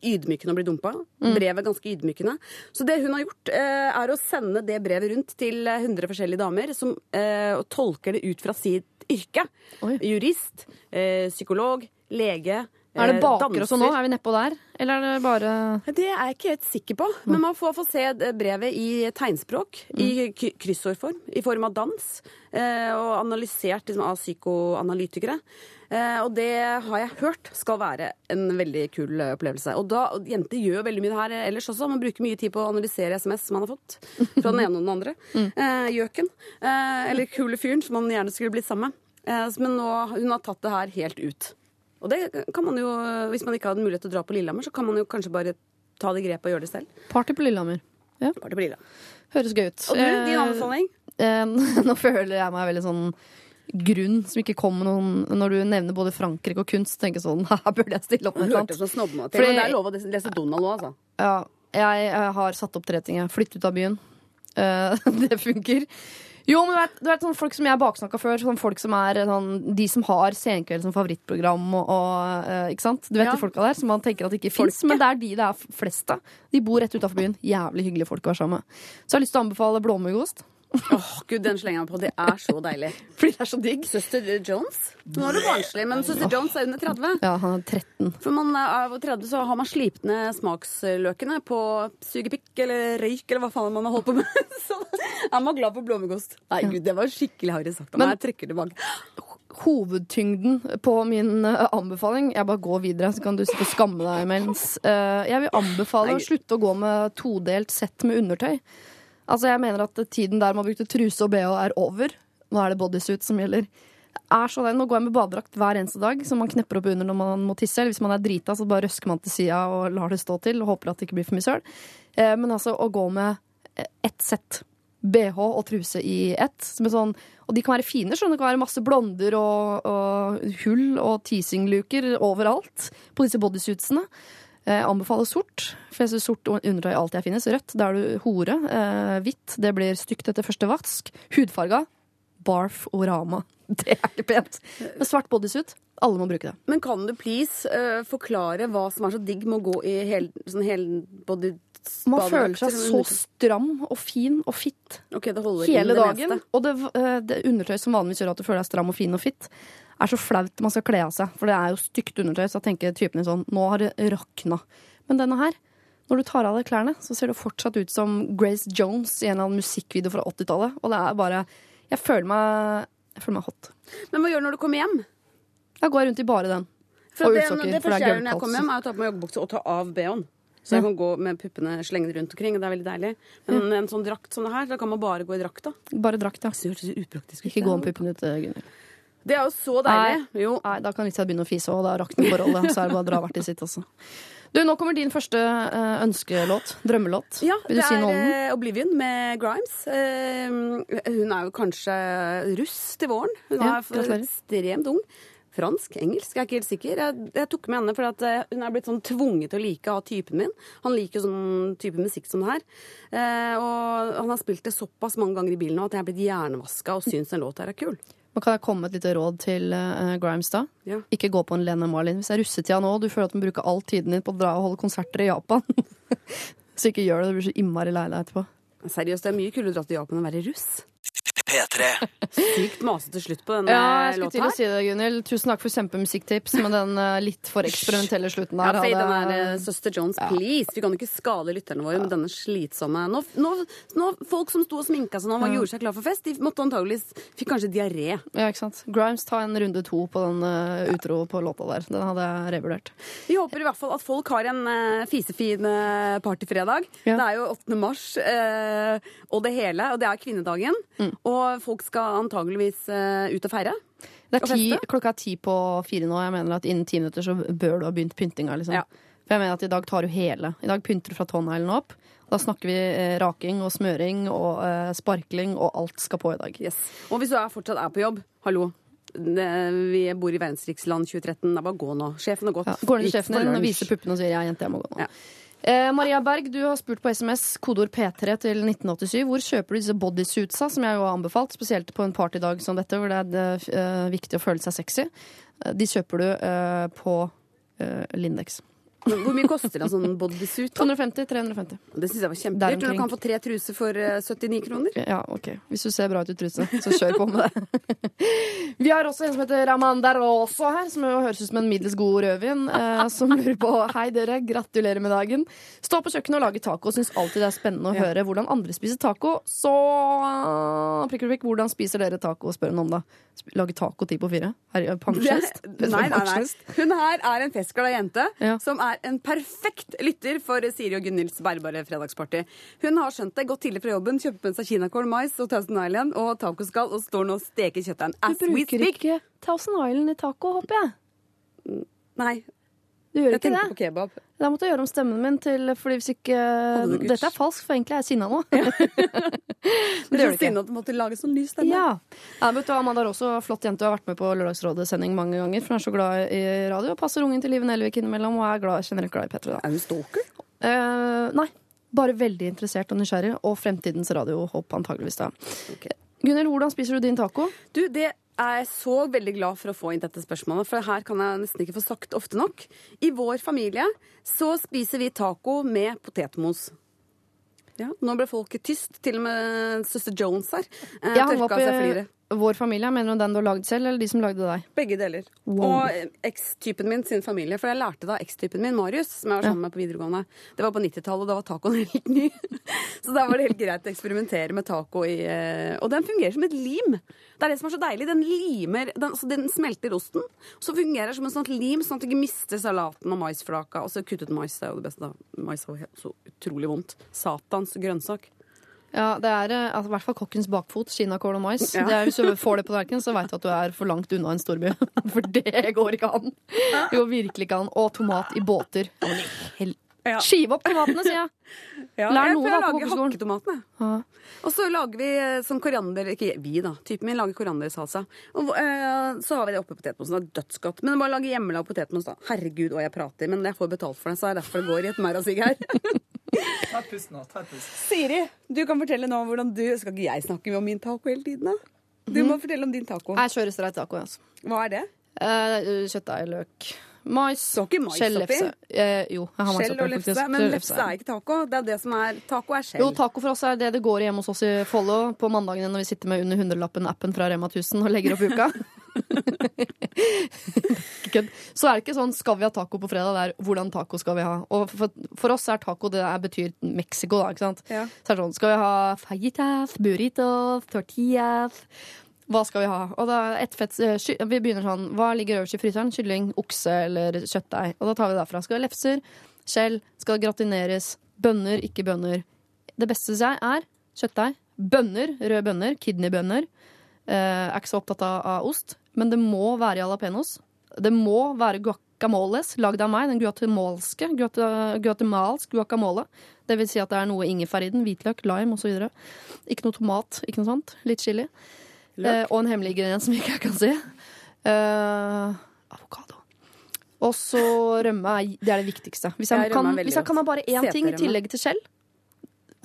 ydmykende å bli dumpa. Brevet er ganske ydmykende. Så det hun har gjort, eh, er å sende det brevet rundt til eh, 100 forskjellige damer som eh, tolker det ut fra sitt yrke. Oi. Jurist, eh, psykolog, lege. Er det eh, baker og sånn nå? Er vi nedpå der? Eller er det bare Det er jeg ikke helt sikker på. Men man får få se brevet i tegnspråk. I k- kryssordform. I form av dans. Eh, og analysert liksom, av psykoanalytikere. Eh, og det har jeg hørt skal være en veldig kul eh, opplevelse. Og da, og jenter gjør veldig mye det her ellers også. Man bruker mye tid på å analysere SMS man har fått. Fra den ene og den andre. Eh, gjøken. Mm. eller kule fyren som man gjerne skulle blitt sammen med. Eh, men nå, hun har tatt det her helt ut. Og det kan man jo, hvis man ikke hadde mulighet til å dra på Lillehammer, så kan man jo kanskje bare ta det grepet og gjøre det selv. party på Lillehammer? Bare på Lillehammer. Høres gøy ut. Og du, din Eh, anbefaling? Eh, nå føler jeg meg veldig sånn grunn som ikke kom med noen Når du nevner både Frankrike og kunst, tenker jeg sånn Her burde jeg stille opp med snobbemat. Fordi- Men det er lov å lese Donald nå, altså. Ja, jeg, jeg har satt opp tre ting. Flytt ut av byen. Eh, det funker. Jo, men du vet, du vet sånn folk som jeg baksnakka før. Sånn folk som er sånn, De som har Senkveld som favorittprogram og, og eh, Ikke sant? Du vet Ja. de folka der som man tenker at ikke fins. Men det er de det er flest av. De bor rett utafor byen. Jævlig hyggelige folk å være sammen med. Så jeg har lyst til å anbefale blåmuggost. Åh, gud, den slenger jeg meg på. Det er så deilig. Fordi det er så digg. Søster Jones? Nå er du barnslig, men søster Jones er under 30. Ja, han er 13. For man er over 30 så har man slipt ned smaksløkene på sugepikk eller røyk eller hva faen man har holdt på med. Så er man glad for blåmuggost. Nei, gud, det var skikkelig harry sagt av meg. Jeg trekker tilbake. hovedtyngden på min eh, anbefaling. Jeg bare går videre, så kan du sitte og skamme deg imens. Eh, jeg vil anbefale Nei. å slutte å gå med todelt sett med undertøy. Altså, jeg mener at tiden der man brukte truse og bh er over. Nå er det bodysuit som gjelder. Er så deilig. Nå går jeg med badedrakt hver eneste dag, som man knepper opp under når man må tisse. Eller hvis man er drita, så bare røsker man til sida og lar det stå til og håper at det ikke blir for mye søl. Eh, men altså, å gå med eh, ett sett BH og truse i ett. Som er sånn, og de kan være fine. Sånn. Det kan være masse blonder og, og hull og teasingluker overalt på disse bodysuitsene. Jeg anbefaler sort, for jeg synes sort undertøy alltid jeg finnes. Rødt, da er du hore. Eh, hvitt, det blir stygt etter første vask. Hudfarga, barf orama. Det er ikke pent. Men svart bodysuit, alle må bruke det. Men kan du please uh, forklare hva som er så digg med å gå i hel, sånn helbody Man føler seg så stram og fin og fitt Ok, det holder ikke hele dagen. meste. Og det, eh, det undertøy som vanligvis gjør at du føler deg stram og fin og fit, er så flaut man skal kle av seg. For det er jo stygt undertøy, så jeg tenker typene sånn Nå har det rakna. Men denne her, når du tar av deg klærne, så ser du fortsatt ut som Grace Jones i en eller annen musikkvideo fra 80-tallet. Og det er bare Jeg føler meg Jeg føler meg hot. Men hva gjør du når du kommer hjem? Da går jeg rundt i bare den. For Og ullsokker, det det første jeg gjør når jeg kommer hjem, er å ta på meg joggebukse og ta av BH-en. Så jeg kan gå med puppene slengende rundt omkring, og det er veldig deilig. Men en sånn drakt som det her, da kan man bare gå i drakta. Bare drakt, ja. Det høres upraktisk ut. Ikke gå med puppene ut, Gunhild. Det er jo så deilig. Jo. Nei, da kan Lisa begynne å fise, og da rakner forholdet. Så er det bare å dra hvert til sitt også. Du, Nå kommer din første eh, ønskelåt. Drømmelåt. Ja, Vil du det si noe om den? er eh, Oblivion med Grimes. Eh, hun er jo kanskje russ til våren. Hun er ekstremt ung. Fransk, engelsk, jeg er ikke helt sikker. Jeg, jeg tok med henne fordi at hun er blitt sånn tvunget til å like av typen min. Han liker sånn type musikk som det her. Eh, og han har spilt det såpass mange ganger i bilen nå at jeg er blitt hjernevaska og syns den låta er kul. Men Kan jeg komme med et lite råd til uh, Grimes, da? Ja. Ikke gå på en Lene Marlin. Hvis det er russetida nå, og du føler at du må bruke all tiden din på å dra og holde konserter i Japan, så ikke gjør det. Det blir så innmari lei deg etterpå. Seriøst, det er mye kulere å dra til Japan enn å være russ. P3. Sykt masete slutt på denne Ja, jeg skulle til å si det, Gunhild. Tusen takk for kjempemusikktips, med den eh, litt for eksperimentelle slutten Ja, der si den hadde- der eh, Søster Jones, please. Vi kan jo ikke skade lytterne våre med denne slitsomme nå, nå, nå, Folk som sto og sminka seg nå og gjorde seg klar for fest, de måtte antageligvis Fikk kanskje diaré. Ja, ikke sant. Grimes, ta en runde to på den uh, utro på låta der. Den hadde jeg revurdert. Vi håper i hvert fall at folk har en uh, fisefin uh, partyfredag. Ja. Det er jo 8. mars eh, og det hele, og det er kvinnedagen. Mm. Og folk skal antageligvis eh, ut og feire. Det er ti, klokka er ti på fire nå. Jeg mener at innen ti minutter så bør du ha begynt pyntinga. Liksom. Ja. For jeg mener at i dag tar du hele. I dag pynter du fra tåneglen opp. Da snakker vi eh, raking og smøring og eh, sparkling, og alt skal på i dag. Yes. Og hvis du er, fortsatt er på jobb, hallo. Det, vi bor i verdensriksland 2013. Det er bare gå nå. Sjefen har gått. Ja, går ned til sjefen din og viser puppene og sier er jente, jeg må gå nå'. Ja. Eh, Maria Berg, du har spurt på SMS kodeord P3 til 1987. Hvor kjøper du disse bodysuitsa, som jeg jo har anbefalt, spesielt på en partydag som dette, hvor det er eh, viktig å føle seg sexy? Eh, De kjøper du eh, på eh, Lindex. Hvor mye koster en sånn bodysuit? 250-350. Det syns jeg var kjempedyrt. Du kan få tre truser for eh, 79 kroner? Ja, ok. Hvis du ser bra ut i truse, så kjør på med det. Vi har også en som heter Ramander Rosa her, som jo høres ut som en middels god rødvin, eh, som lurer på Hei, dere. Gratulerer med dagen. Stå på kjøkkenet og lage taco. Syns alltid det er spennende å høre hvordan andre spiser taco. Så prikk, prikk, hvordan spiser dere taco? spør hun om, da. Lage taco ti på fire? Pensjonist? Nei, nei, nei. Hun her er en festglad jente Ja. som er en perfekt lytter for Siri og Gunhilds bærbare fredagsparty. Hun har skjønt det, gått tidlig fra jobben, kjøpt med seg kinakål, mais og Thousand Island og tacoskall og står nå og steker kjøttdeigen. Du As we bruker ikke Thousand Island i taco, håper jeg? Nei. Du gjør Jeg ikke det? på kebab. Da måtte jeg gjøre om stemmen min til Fordi hvis ikke Dette er falskt, for egentlig er jeg sinna nå. Du det er så sinna at du måtte lage sånn ny stemme. Ja. ja vet du, Amanda er også flott jente og har vært med på Lørdagsrådet-sending mange ganger. For hun er så glad i radio og passer ungen til Live Nelvik innimellom og er glad, generelt glad i Petra. Er hun stalker? Uh, nei, bare veldig interessert og nysgjerrig, og fremtidens radiohopp antageligvis da. Ok. Gunhild, hvordan spiser du din taco? Du, det er så veldig glad for å få inn dette spørsmålet, for her kan jeg nesten ikke få sagt ofte nok. I vår familie så spiser vi taco med potetmos. Ja, nå ble folket tyst, til og med søster Jones her. Eh, hang tørka på, seg. Vår familie. Mener du den du har lagd selv, eller de som lagde deg? Begge deler. Wow. Og eh, eks-typen min sin familie. For jeg lærte da ekstypen min, Marius, som jeg var sammen med på videregående. Det var på 90-tallet, og da var tacoen helt ny. Så da var det helt greit å eksperimentere med taco i eh, Og den fungerer som et lim. Det er det som er så deilig. Den limer Den, altså, den smelter osten. Så fungerer det som en sånn lim, sånn at du ikke mister salaten og maisflaka. Og så kuttet mais. Det er jo det beste, da. Mais var så utrolig vondt. Satans grønnsak. Ja, det er eh, altså, i hvert fall kokkens bakfot, kinakål og mais. Ja. Det er, hvis du får det på tallerkenen, så veit du at du er for langt unna en storby. For det går ikke an. Det går virkelig ikke an. Og tomat i båter. Ja. Skive opp tomatene, sier jeg. Ja, Lær jeg noe da på lage kokkeskolen. hakketomatene. Ja. Og så lager vi sånn koriander Ikke vi, da. Typen min lager koriandersalsa. Og uh, så har vi det oppi potetmosen. Det er dødsgodt. Men bare lage hjemmelagd potetmos, da. Herregud, og jeg prater. Men jeg får betalt for det, så er det er derfor det går i et merrasig her. Ta et pust nå. ta et pust. Siri, du kan fortelle nå hvordan du Skal ikke jeg snakke om min taco hele tiden, da? Du må fortelle om din taco. Jeg kjører streit taco, altså. Hva er det? Eh, Kjøttdeig, løk, mais, Så ikke mais skjell, oppi? lefse. Eh, jo, jeg har mais Skjell oppi, og lefse. Men lefse er ikke taco. Det er det som er Taco er skjell. Jo, taco for oss er det det går i hjemme hos oss i Follo på mandagene når vi sitter med under hundrelappen-appen fra Rema 1000 og legger opp uka. Kødd. Så er det ikke sånn 'skal vi ha taco på fredag', det er 'hvordan taco skal vi ha'. Og for, for oss er taco det er, betyr Mexico, da, ikke sant. Ja. Så er det sånn 'skal vi ha fajitas, burritos, tortillas'? Hva skal vi ha? Og da et fett, eh, Vi begynner sånn Hva ligger øverst i fryseren? Kylling, okse eller kjøttdeig? Og da tar vi det derfra. Skal det lefser, skjell, skal det gratineres, bønner, ikke bønner. Det beste syns jeg er kjøttdeig, bønner, røde bønner, kidneybønner. Eh, er ikke så opptatt av, av ost, men det må være jalapeños. Det må være guacamoles, lagd av meg, den guatemalske, guatemalsk guacamole. Det vil si at det er noe ingefær i den, hvitløk, lime osv. Ikke noe tomat, ikke noe sånt. Litt chili. Eh, og en hemmelig ingrediens som ikke jeg kan si. Eh, avokado. Og så rømme er, det er det viktigste. Hvis jeg, jeg kan, hvis jeg kan ha bare én ting i tillegg til skjell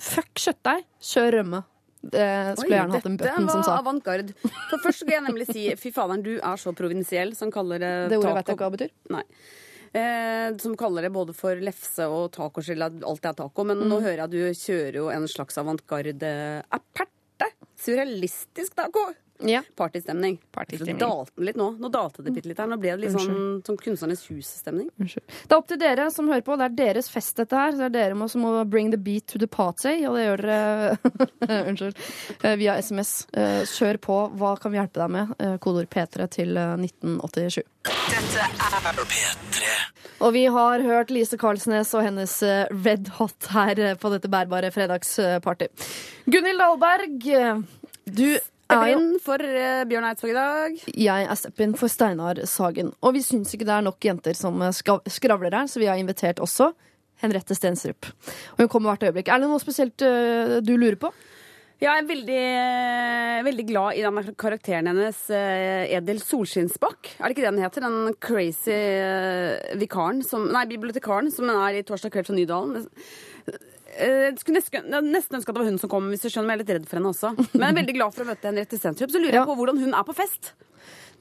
Fuck kjøttdeig, kjør rømme. Det skulle jeg gjerne hatt en dette button som var sa. avantgarde. For først skal jeg nemlig si fy faderen, du er så provinsiell som kaller det, Det ordet vet jeg ikke hva det betyr. Nei. Eh, som kaller det både for lefse og tacoskille, Alt er taco. Men Mm. nå hører jeg at du kjører jo en slags avantgarde aperte. Surrealistisk taco. Ja. Partystemning. Partystemning. Så dalte den litt nå. Nå dalte det bitte litt her. Nå ble det litt sånn, som Kunstnernes hus-stemning. Det er opp til dere som hører på. Det er deres fest, dette her. Så det er dere må- som må bring the beat to the party, og det gjør dere Unnskyld. Eh, via SMS. Eh, Kjør på. Hva kan vi hjelpe deg med? Kodord Kodeord P3 til eh, 1987. Dette er P3. Og vi har hørt Lise Karlsnes og hennes eh, Red Hot her eh, på dette bærbare fredagsparty. Gunhild Dahlberg, eh, du er jo Inn for uh, Bjørn Eidsvåg i dag. Jeg er step-in for Steinar Sagen. Og vi syns ikke det er nok jenter som eh, skravler her, så vi har invitert også Henriette Stensrup. Og hun kommer hvert øyeblikk. Er det noe spesielt uh, du lurer på? Jeg er veldig, veldig glad i den karakteren hennes, Edel Solskinnsbakk. Er det ikke det den heter? Den crazy vikaren som Nei, bibliotekaren som er i Torsdag kveld fra Nydalen. Eh, Jeg skulle nesten, nesten ønske at det var hun som kom, hvis du skjønner. Jeg er litt redd for henne også. Men jeg er veldig glad for å møte Henriette Stensrup. Så lurer jeg på hvordan hun er på fest.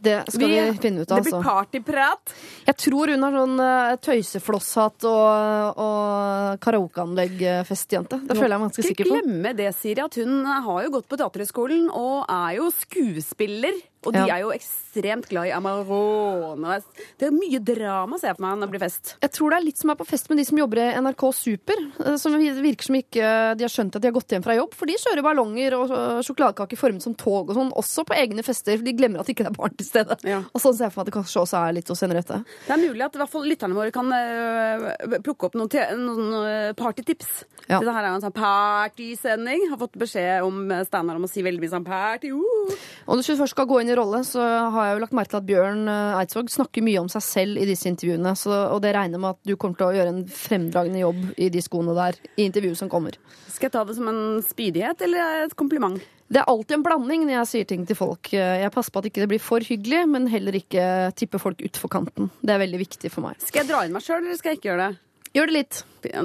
Det skal vi, finne ut av, det blir altså. partyprat. Jeg tror hun har sånn uh, tøyseflosshatt og, og karaokeanlegg-festjente. Det føler jeg meg ganske sikker på. Ikke glemme det, Siri, at hun har jo gått på Teaterhøgskolen og er jo skuespiller. Og de Ja. er jo ekstremt glad i Amarone. Det er mye drama, ser jeg for meg, når det blir fest. Jeg tror det er litt som er på fest med de som jobber i NRK Super. eh, Som virker som ikke de har skjønt at de har gått hjem fra jobb. For de kjører ballonger og sjokoladekaker formet som tog og sånn, også på egne fester. For de glemmer at det ikke er barn til stede. Ja. Og sånn ser jeg for meg at det kanskje også er litt hos Henriette. Det er mulig at i hvert fall lytterne våre kan øh, plukke opp noen, noen partytips. Ja. Dette her er en sånn partysending. Har fått beskjed om Steinar om å si veldig mye sånn party. Uh. Og hvis du først skal gå inn i rolle, så har jeg jo lagt merke til at Bjørn eh, Eidsvåg snakker mye om seg selv i disse intervjuene. Så, og det regner med at du kommer til å gjøre en fremdragende jobb i de skoene der i intervjuet som kommer. Skal jeg ta det som en spydighet eller et kompliment? Det er alltid en blanding når jeg sier ting til folk. Jeg passer på at ikke det blir for hyggelig, men heller ikke tipper folk utfor kanten. Det er veldig viktig for meg. Skal jeg dra inn meg sjøl, eller skal jeg ikke gjøre det? Gjør det litt.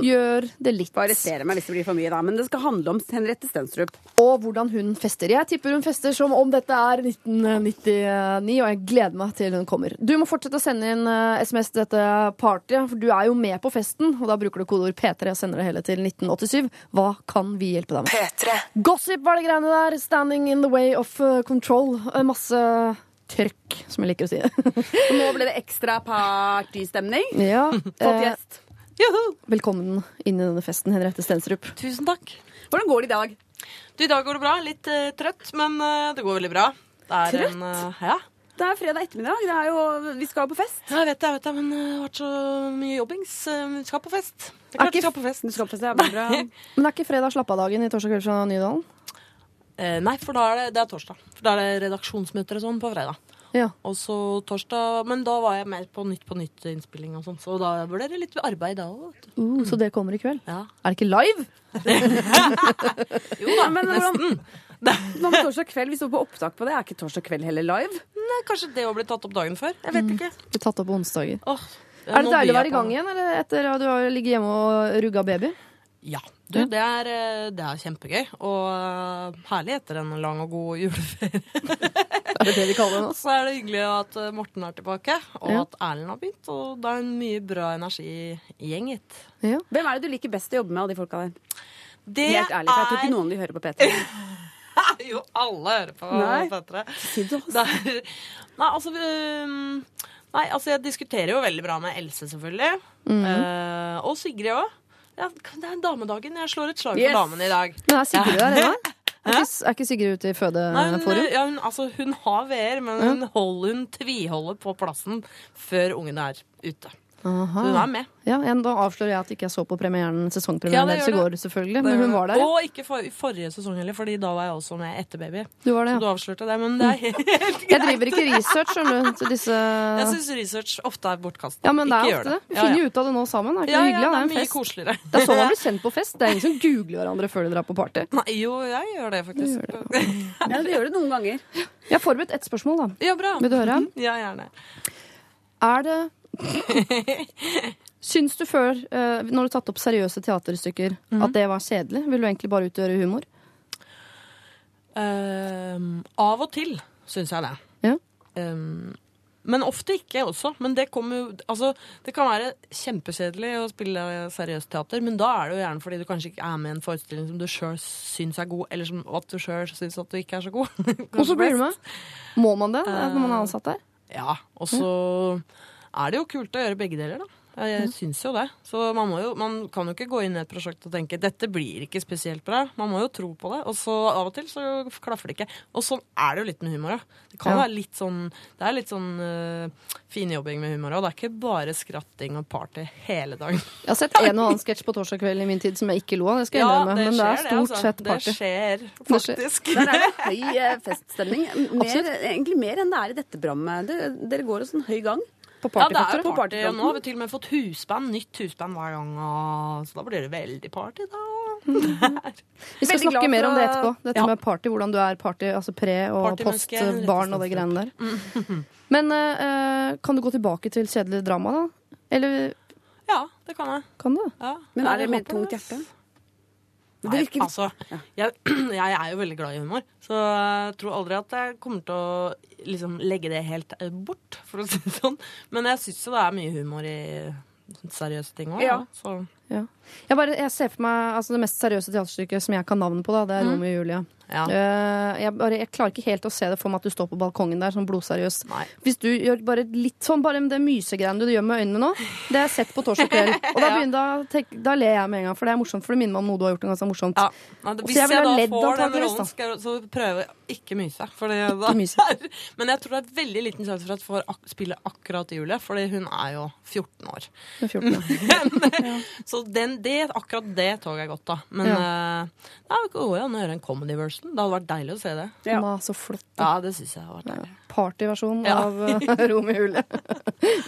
Gjør det litt. Bare arrestere meg hvis det blir for mye, da. Men det skal handle om Henriette Stenstrup. Og hvordan hun fester. Jeg tipper hun fester som om dette er 1999, og jeg gleder meg til hun kommer. Du må fortsette å sende inn eh, SMS til dette partyet, for du er jo med på festen. Og da bruker du kodeord P3 og sender det hele til 1987. Hva kan vi hjelpe deg med? P3. Gossip var det greiene der. Standing in the way of uh, control. Eh, Masse trøkk, som jeg liker å si. Og nå ble det ekstra partystemning. ja, Fått eh, gjest. velkommen inn i denne festen, Henriette Stenstrup. Tusen takk. Hvordan går det i dag? Du, I dag går det bra. Litt uh, trøtt, men uh, det går veldig bra. Det er Trøtt? En, uh, ja. Det er fredag ettermiddag. Det er jo, vi skal på fest. ja, jeg vet det, jeg vet det, men eh, det har vært så mye jobbings. Vi skal på fest. Det Er er klart vi skal på fest. Du skal på fest, ja, men bra. Men det er ikke fredag slapp av-dagen i Torsdag kveld fra Nydalen? Eh, nei, for da er det, det er torsdag. For da er det redaksjonsmøter og sånn på fredag. Ja. Og så torsdag Men da var jeg mer på Nytt på Nytt-innspilling og sånn, så da ble det litt arbeid da òg. Uh, så det kommer i kveld? Ja. Er det ikke live? Jo da, Men nesten. Hva med torsdag kveld? Vi står på opptak på det. Er ikke torsdag kveld heller live? Nei, kanskje det òg blir tatt opp dagen før. Jeg vet ikke. Blir tatt opp på onsdager. Oh, Er det deilig å være i gang igjen, eller etter at du har ligget hjemme og rugga baby? Ja. Du, det er, eh, det er kjempegøy. Og herlig etter en lang og god juleferie. Er det det vi kaller det nå? Så er det hyggelig at eh, Morten er tilbake, og Ja. at Erlend har begynt. Og det er en mye bra energi i gjenget. Ja. Hvem er det du liker best å jobbe med av de folka der? Det Helt ærlig, for jeg tror ikke noen vil høre på P3. Jo, alle hører på Nei. Petre. Si det, altså. Det er, nei, altså um, Nei, altså jeg diskuterer jo veldig bra med Else, selvfølgelig. Mhm. Eh, og Sigrid òg. Ja, det er damedagen. Jeg slår et slag Yes. for damene i dag. Men er Sigrid der ennå? Er, ikke- er ikke Sigrid ute i fødeforum? ja, hun, altså, hun har VR, men hun, holder, hun tviholder på plassen før ungene er ute. Så hun er med. Ja, Da avslører jeg at ikke jeg så på premieren, sesongpremieren Ja, deres i går, selvfølgelig. Men hun var der, ja. Og ikke for, i forrige sesong heller, Fordi da var jeg også med etter baby. Du var det, Så du avslørte det. Men det er helt greit. Jeg driver ikke research, skjønner du, til disse Jeg syns research ofte er bortkasta. Ja, men det er gjør ofte det. Vi Ja, finner ja. jo ut av det nå sammen. Er ikke Ja, det hyggelig? Ja, det er er mye fest. koseligere. Det er sånn man blir kjent på fest. Det er ingen som googler hverandre før de drar på party. Nei, jo, jeg gjør det faktisk. Ja, det gjør det noen ganger. Jeg har forberedt ett spørsmål, da. Ja, bra. Vil du høre? Ja, gjerne. Er det Syns du før, eh, når du tatt opp seriøse teaterstykker, mm. at det var kjedelig? Vil du egentlig bare utgjøre humor? Um, av og til syns jeg det. Ja. Um, men ofte ikke også. Men det kommer jo Altså, det kan være kjempekjedelig å spille seriøst teater, men da er det jo gjerne fordi du kanskje ikke er med i en forestilling som du sjøl syns er god, eller som at du sjøl syns at du ikke er så god. Og så blir du med. Må man det når man er ansatt der? Ja, og så er det jo kult å gjøre begge deler, da. Jeg, mm. syns jo det. Så man, må jo, man kan jo ikke gå inn i et prosjekt og tenke dette blir ikke spesielt bra. Man må jo tro på det. Og så av og til så klaffer det ikke. Og sånn er det jo litt med humor òg. Det kan Ja. være litt sånn Det er litt sånn uh, finjobbing med humor òg. Det er ikke bare skratting og party hele dagen. Jeg har sett en og annen sketsj på torsdag kveld i min tid som jeg ikke lo av. Det skal jeg innrømme, men det er stort altså. sett party. Det skjer Det skjer. faktisk. Der er det høy eh, feststemning. Mer, egentlig mer enn det er i dette programmet. Dere, dere går jo sånn høy gang. På Ja, det er jo på party. Og Nå har vi til og med fått husband, nytt husband hver gang. Og... Så da blir det veldig party, da. Vi skal snakke mer om det etterpå. Dette Ja. med party, hvordan du er party, altså pre og postbarn post, rett og det greiene der. Men uh, kan du gå tilbake til kjedelig drama, da? Eller Ja, det kan jeg. kan du? Ja, Men er det med tungt hjerte? Nei, altså, jeg, jeg er jo veldig glad i humor, så jeg tror aldri at jeg kommer til å liksom, legge det helt bort, for å si det sånn. Men jeg syns jo det er mye humor i seriøse ting òg. Ja. Så Ja. Jeg, bare, jeg ser for meg altså, det mest seriøse teaterstykket som jeg kan navnet på, da, det er Romeo og Julie. ja. Uh, jeg, bare, jeg klarer ikke helt å se det for meg at du står på balkongen der sånn blodseriøs. Nei. Hvis du gjør bare litt sånn, bare det mysegreiene du gjør med øynene nå, det har jeg sett på torsdag kveld. Og da, begynner, da, da ler jeg med en gang, for det er morsomt. For det minner meg om noe du har gjort noe ganske morsomt. Ja. Men, det, Så hvis jeg jeg, da ledd får den rollen, skal jeg så prøve ikke myse. Fordi da, myse. Men jeg tror det er veldig liten sjanse for at jeg får ak spille akkurat Julie, fordi hun er jo 14 år. Med 14 år. Så den, det, akkurat det toget er godt, da. Men ja. det går jo an å gjøre en comedy version. Det hadde vært deilig å se det. Ja. Så flott. Ja, det syns jeg hadde vært deilig. Partyversjon Ja. av uh, i hulet. Julie.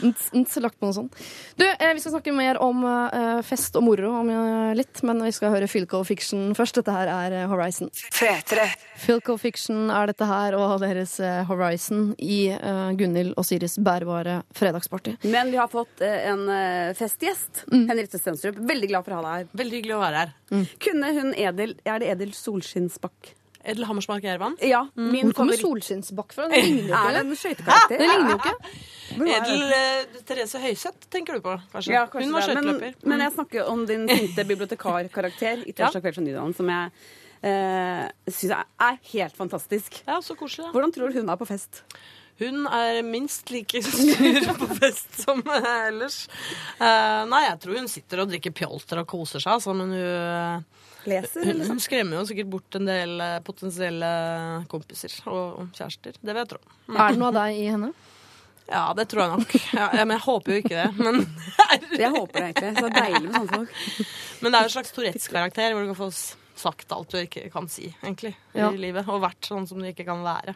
Nts, nts, lagt på noe sånt. Du, eh, vi skal snakke mer om eh, fest og moro om eh, litt, men vi skal høre Philco Fiction først. Dette her er eh, Horizon. P3. Philco Fiction er dette her, og deres eh, Horizon i uh, Gunhild og Siris bærbare fredagsparty. Men vi har fått eh, en eh, festgjest. Mm. Henriette Stensrup. Veldig glad for å ha deg her. Veldig hyggelig å være her. Kunne hun Edel Er det Edel Solskinnsbakk? Edel Hammersmark Gjervann. Ja. Min Hvor kommer solskinnsbakk fra? Det ligner jo ikke. Er det en skøytekarakter? Det ligner jo ikke. Edel uh, Therese Høiseth tenker du på, kanskje? Ja, kanskje Hun var skøyteløper. Men, mm. men jeg snakker om din sinte bibliotekarkarakter i Torsdag kveld fra Nydalen, som jeg uh, syns er, er helt fantastisk. Ja, så koselig. da. Hvordan tror du hun er på fest? Hun er minst like sur på fest som eh, ellers. Eh, nei, jeg tror hun sitter og drikker pjolter og koser seg, altså, men hun, Leser, hun, hun skremmer jo sikkert bort en del eh, potensielle kompiser og kjærester. Det vil jeg tro. Er det noe av deg i henne? Ja, det tror jeg nok. Ja, men jeg håper jo ikke det. Men, Jeg håper det egentlig. Så deilig med sånne folk. men det er jo en slags Tourettes-karakter hvor du kan få sagt alt du ikke kan si, egentlig, Ja. i livet. Og vært sånn som du ikke kan være.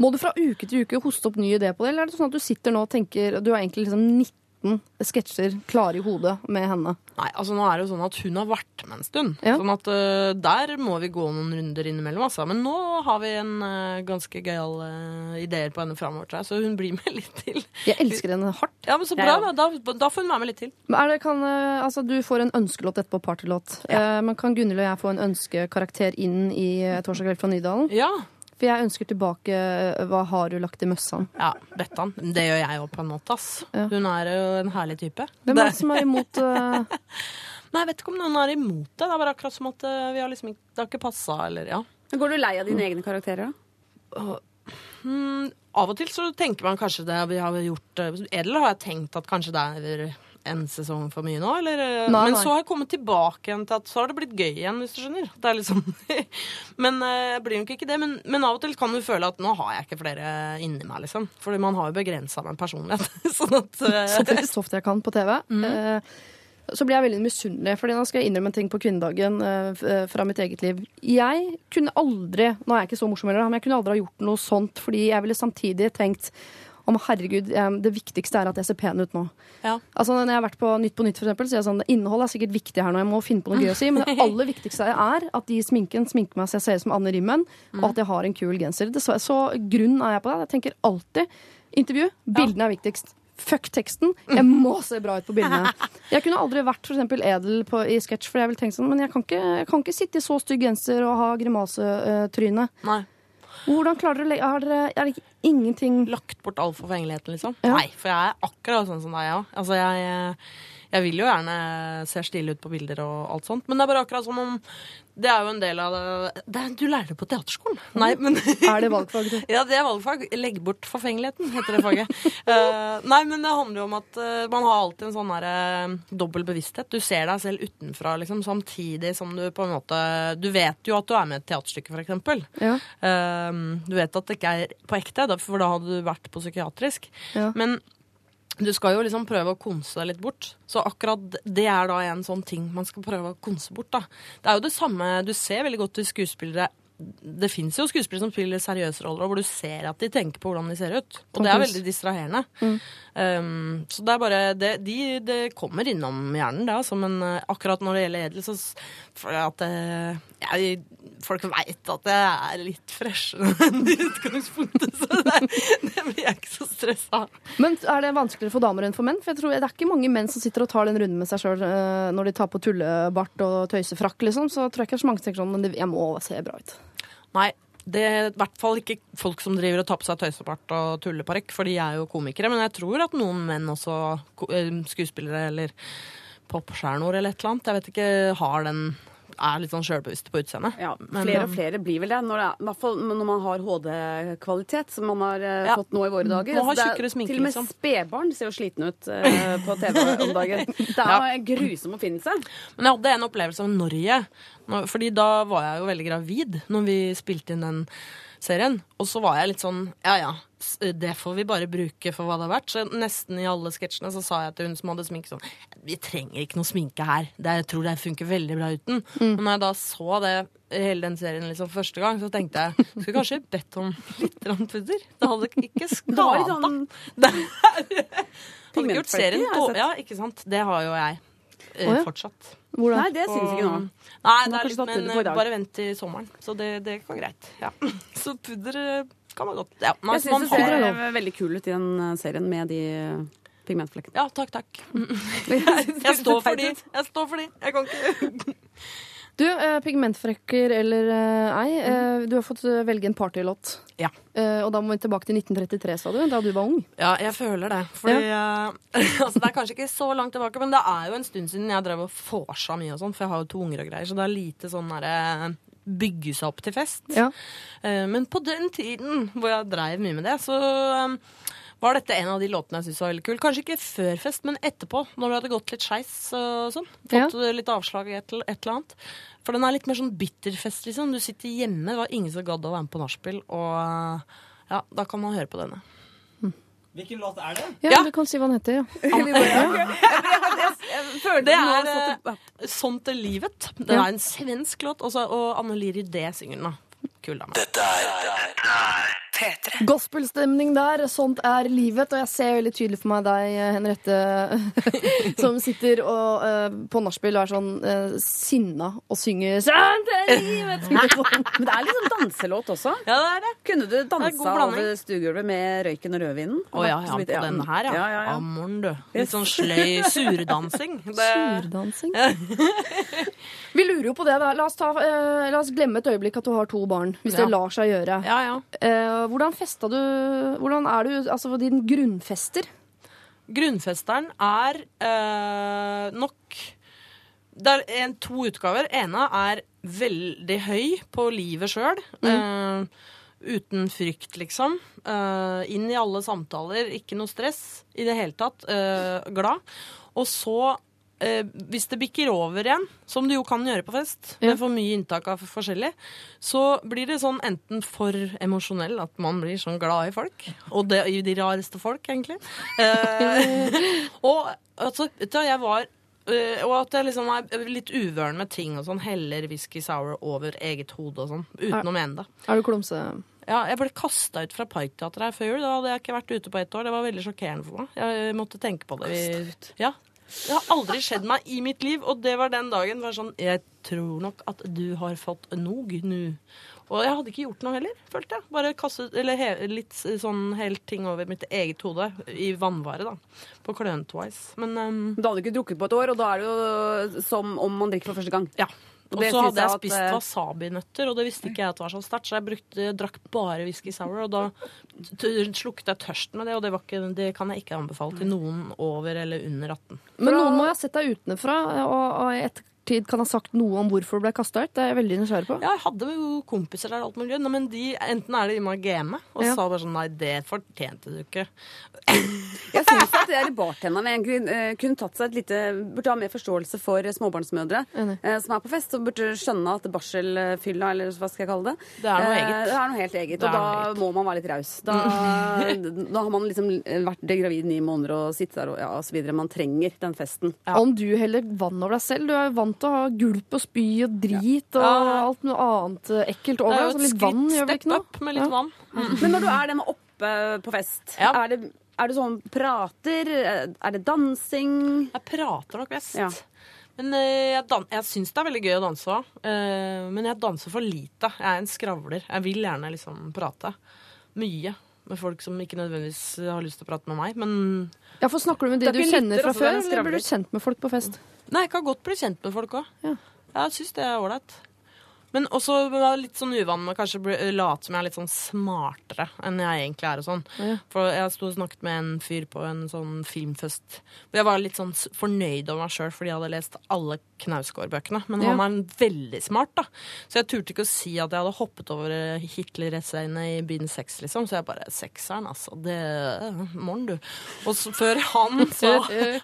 Må du fra uke til uke hoste opp ny idé på det, eller er det sånn at du sitter nå og tenker Du har egentlig liksom 19 sketsjer klare i hodet med henne? Nei, altså nå er det jo sånn at hun har vært med en stund. Ja. Sånn at uh, der må vi gå noen runder innimellom, altså. Men nå har vi en uh, ganske gøyale uh, ideer på henne framover, tror jeg. Så hun blir med litt til. Jeg elsker henne hardt. Ja, men så bra, ja, da. Da, da får hun være med litt til. Men er det, kan, eh, altså, du får en ønskelåt etterpå, partylåt. Eh, men kan Gunhild og jeg få en ønskekarakter inn i Torsdag kveld fra Nydalen? Ja. For jeg ønsker tilbake eh, Hva har du lagt i møssa? ja Bettan. Det gjør jeg jo på en måte, ass. Ja. Hun er jo en herlig type. Hvem er Det- som er imot uh... Nei, jeg vet ikke om noen er imot det. Det er bare akkurat som at øh, vi har liksom ikke Det har ikke passa, eller ja. Går du lei av dine egne karakterer, da? Mm, av og til så tenker man kanskje det vi har gjort Eller Edel har jeg tenkt at kanskje det er en sesong for mye nå, eller eh, Nei, Men nei. så har jeg kommet tilbake igjen til at så har det blitt gøy igjen, hvis du skjønner. Det er litt sånn Men jeg blir nok ikke det. Men, men av og til kan du føle at nå har jeg ikke flere inni meg, liksom. Fordi man har jo begrensa med en personlighet. sånn at eh, så ofte jeg kan på TV? Mm. så blir jeg veldig misunnelig, fordi nå skal jeg innrømme en ting på kvinnedagen eh, eh, fra mitt eget liv. Jeg kunne aldri Nå er jeg ikke så morsom heller, men jeg kunne aldri ha gjort noe sånt, fordi jeg ville samtidig tenkt om herregud, det viktigste er at jeg ser pen ut nå. ja. Altså Når jeg har vært på Nytt på Nytt, for eksempel, så er jeg sånn, innhold er sikkert viktig her nå. Jeg må finne på noe gøy å si. Men det aller viktigste er at de i sminken sminker meg så jeg ser ut som Anne Rimmen, og at jeg har en kul genser. Det, så, så grunn er jeg på det. Jeg tenker alltid intervju. Bildene er viktigst. Fuck teksten. Jeg må se bra ut på bildene. Jeg kunne aldri vært for eksempel edel på, i sketsj, for jeg ville tenkt sånn, men jeg kan ikke, jeg kan ikke sitte i så stygg genser og ha grimasetryne. Nei. Hvordan klarer du å legge Har dere er det ingenting Lagt bort all forfengeligheten, liksom? Ja. Nei, for jeg er akkurat sånn som deg, ja. Altså, jeg, jeg vil jo gjerne se stille ut på bilder og alt sånt, men det er bare akkurat som om Det er jo en del av det, det er, Du lærer det på teaterskolen. Nei, men Er det valgfag? du? Ja, det er valgfag. Legg bort forfengeligheten, heter det faget. uh, nei, men det handler jo om at uh, man har alltid en sånn her uh, dobbel bevissthet. Du ser deg selv utenfra, liksom, samtidig som du på en måte Du vet jo at du er med i et teaterstykke, for eksempel. Ja. Uh, du vet at det ikke er på ekte, for da hadde du vært på psykiatrisk. Ja. Men du skal jo liksom prøve å konse deg litt bort. Så akkurat det er da en sånn ting man skal prøve å konse bort. da. Det er jo det samme Du ser veldig godt til skuespillere Det fins jo skuespillere som spiller seriøse roller, hvor du ser at de tenker på hvordan de ser ut. Og det er veldig distraherende. Um, så det er bare det, de, det kommer innom hjernen, det, altså. Men eh, akkurat når det gjelder edel, så for at eh, jeg, Folk veit at jeg er litt freshere enn i utgangspunktet, så det, det blir jeg ikke så stressa av. Men er det vanskeligere for damer enn for menn? For jeg tror Det er ikke mange menn som sitter og tar den runden med seg sjøl når de tar på tullebart og tøysefrakk, liksom. Så tror jeg ikke det er så mange som tenker sånn, men jeg må se bra ut. Nei, det er i hvert fall ikke folk som driver og tar på seg tøysepart og tulleparykk, for de er jo komikere. Men jeg tror at noen menn også, eh, skuespillere eller popstjerner eller et eller annet, jeg vet ikke, har den er litt sånn sjølbevisste på utseendet. Ja, flere eh, og flere blir vel det. Når, det er, I hvert fall når man har HD-kvalitet, som man har eh, Ja. fått nå i våre dager. Er- sminke, til og med liksom. spedbarn ser jo slitne ut uh, på TV om dagen. Det er Ja. grusom oppfinnelse. Men jeg hadde en opplevelse av Norge. Fordi da var jeg jo veldig gravid når vi spilte inn den serien. Og så var jeg litt sånn ja ja, det får vi bare bruke for hva det har vært. Så nesten i alle sketsjene så sa jeg til hun som hadde sminke sånn Vi trenger ikke noe sminke her. Det, jeg tror det funker veldig bra uten. Og når jeg da så det hele den serien liksom første gang, så tenkte jeg skulle kanskje bedt om litt pudder. Det hadde ikke skada. sånn Det hadde ikke gjort serien på dårlig. Ja, ikke sant. Det har jo jeg eh, oh, ja. fortsatt. Hvordan? Nei, det syns ikke nå. Nei, det er litt, men bare vent til sommeren. Så det, det går greit. Ja. Så pudder eh, kan man godt. Ja, man, Jeg syns man det har- ser veldig kul ut i den eh, serien med de eh, pigmentflekkene. Ja, takk, takk. Jeg står for de. Jeg står for de. Jeg kan ikke Du, eh, pigmentfrekker eller eh, ei, eh, du har fått velge en partylåt. Ja. Eh, og da må vi tilbake til 1933, sa du, da du var ung. Ja, jeg føler det. Fordi ja. altså, Det er kanskje ikke så langt tilbake, men det er jo en stund siden jeg drev og vorsa mye og sånn, for jeg har jo to unger og greier, så det er lite sånn derre bygge seg opp til fest. Ja. Eh, Men på den tiden hvor jeg dreiv mye med det, så var dette en av de låtene jeg syntes var veldig kul. Kanskje ikke før fest, men etterpå, når det hadde gått litt skeis og sånn. Fått ja. litt avslag i et, et eller annet. For den er litt mer sånn bitterfest, liksom. Du sitter hjemme, det var ingen som gadd å være med på nachspiel, og ja, da kan man høre på denne. Hvilken låt er det? Ja, Ja. du kan si hva den heter. Ja. Det er eh, Sånt er livet. Det er en svensk låt, og Anne Liri D synger den. da. Kul dame. Dette er P3. Gospelstemning der. Sånt er livet. Og jeg ser veldig tydelig for meg deg, Henriette, som sitter og, uh, på nachspiel og er sånn uh, sinna og synger 'Sånt er livet'. Men det er sånn danselåt også. Ja, det er det. Kunne du dansa over stuegulvet med røyken og rødvinen? Å ja, ja, på den her, ja. ja, ja, ja. Amoren, du. Litt sånn sløy surdansing. Det, Surdansing. Vi lurer jo på det. da. La oss, ta, uh, la oss glemme et øyeblikk at du har to barn, hvis Ja. det lar seg gjøre. ja, ja. Eh, hvordan festa du Hvordan er du altså din grunnfester? Grunnfesteren er eh, nok Det er en, to utgaver. ene er veldig høy på livet sjøl. uten frykt, liksom. Eh, inn i alle samtaler. Ikke noe stress i det hele tatt. eh, glad. Og så eh, hvis det bikker over igjen, som det jo kan gjøre på fest, Ja. med for mye inntak av forskjellig, så blir det sånn enten for emosjonell at man blir sånn glad i folk, og det i de rareste folk, egentlig. Eh, og altså, du, jeg var Uh, og at jeg liksom er litt uvøren med ting og sånn. Heller whisky sour over eget hode og sånn. Uten å mene det. Er du klumse? Ja, jeg ble kasta ut fra Parkteatret her før jul. Da hadde jeg ikke vært ute på ett år. Det var veldig sjokkerende for meg. Jeg måtte tenke på det. Vi, ja. Det har aldri skjedd meg i mitt liv, og det var den dagen. Var sånn, jeg tror nok at du har fått nog nå. Og jeg hadde ikke gjort noe heller, følte jeg. Bare kastet eller he, litt sånn helt ting over mitt eget hode i vannvare, da. På Klønetwise. Men um, Du hadde ikke drukket på et år, og da er det jo som om man drikker for første gang. ja. Og så hadde jeg spist at, eh, wasabinøtter, og det visste ikke jeg at det var så sterkt, så jeg brukte, drakk bare whisky sour, og da slukket slukte jeg tørsten med det, og det, var ikke, det kan jeg ikke anbefale til noen over eller under 18. Men noen må ha sett deg utenfra, og, og i ettertid kan ha sagt noe om hvorfor du ble kasta ut. Det er jeg veldig nysgjerrig på. Ja, jeg hadde jo kompiser der, alt mulig, men de, enten er det de må game, og Ja. sa bare sånn, nei, det fortjente du ikke. Jeg syns at de bartenderne egentlig eh, kunne tatt seg et lite Burde ha mer forståelse for småbarnsmødre eh, som er på fest, og burde skjønne at barselfylla, eller hva skal jeg kalle det Det er noe eh, eget. Det er noe helt eget, og da eget. må man være litt raus. Da, da har man liksom vært gravid ni måneder og sittet der og ja, og så videre. Man trenger den festen. Ja. Om du heller vann over deg selv. Du er jo vant til å ha gulp og spy og drit og Ja. alt noe annet ekkelt over er deg. jo Så et litt vann gjør vel ikke noe? up med litt Ja. vann. Men når du er den oppe på fest, Ja. er, det, er det sånn prater? Er det dansing? Jeg prater nok best. Ja. Men eh, jeg, jeg syns det er veldig gøy å danse òg. men jeg danser for lite. Jeg er en skravler. Jeg vil gjerne liksom prate. Mye. Med folk som ikke nødvendigvis har lyst til å prate med meg. Men Ja, for Snakker du med de du kjenner fra altså, du før, eller blir du kjent med folk på fest? Nei, jeg kan godt bli kjent med folk òg. Ja. Jeg syns det er ålreit. Men også litt sånn uvan med kanskje late som jeg er litt sånn smartere enn jeg egentlig er. og sånn. Ja. For jeg sto og snakket med en fyr på en sånn filmfest. Og jeg var litt sånn fornøyd over meg sjøl fordi jeg hadde lest alle Knausgård-bøkene. Men Ja. han er veldig smart, da. Så jeg turte ikke å si at jeg hadde hoppet over eh, Hitler-essayene i bind seks, liksom. Så jeg bare Sekseren, altså. Det Morn, du. Og så, før han sa,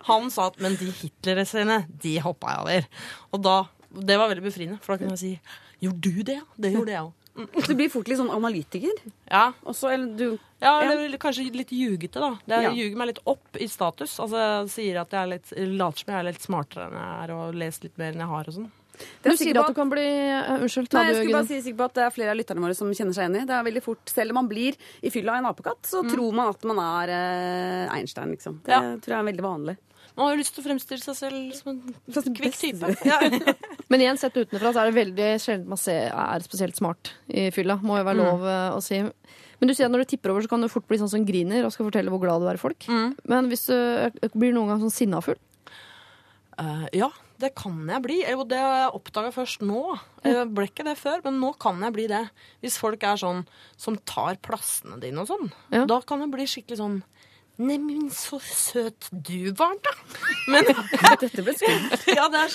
han sa at Men de Hitler-essayene, de hoppa jeg over. Og da Det var veldig befriende, for da kunne jeg si Gjorde du det? Det gjorde jeg òg. Du blir fort litt sånn analytiker. Ja, Også, eller du ja eller kanskje litt ljugete, da. Det Ja. ljuger meg litt opp i status. Altså, sier at jeg er litt, later som jeg er litt smartere enn jeg er, og leser litt mer enn jeg har og sånn. Det Du er sier at du kan bli uh, Unnskyld, ta Nei, jeg du, skulle bare si sikker på at det er flere av lytterne våre som kjenner seg igjen i. Det er veldig fort, Selv om man blir i fylla en apekatt, så tror man at man er uh, Einstein, liksom. Det Ja. tror jeg er veldig vanlig. Man har jo lyst til å fremstille seg selv som en kvikk type. Ja. Men igjen, sett utenfra, så er det veldig sjelden man ser, er spesielt smart i fylla. Må jo være Mm. lov mm. å si. Men du sier at når du tipper over, så kan du fort bli sånn som griner og skal fortelle hvor glad du er i folk. Mm. Men hvis du eh, blir noen gang sånn sinnafull Uh, ja, det kan jeg bli. Jo, det har jeg oppdaga først nå. Jeg ble ikke det før, men nå kan jeg bli det. Hvis folk er sånn som tar plassene dine og sånn, Ja. da kan jeg bli skikkelig sånn Neimen, så søt du var, da. Men, Dette ble skummelt. ja, det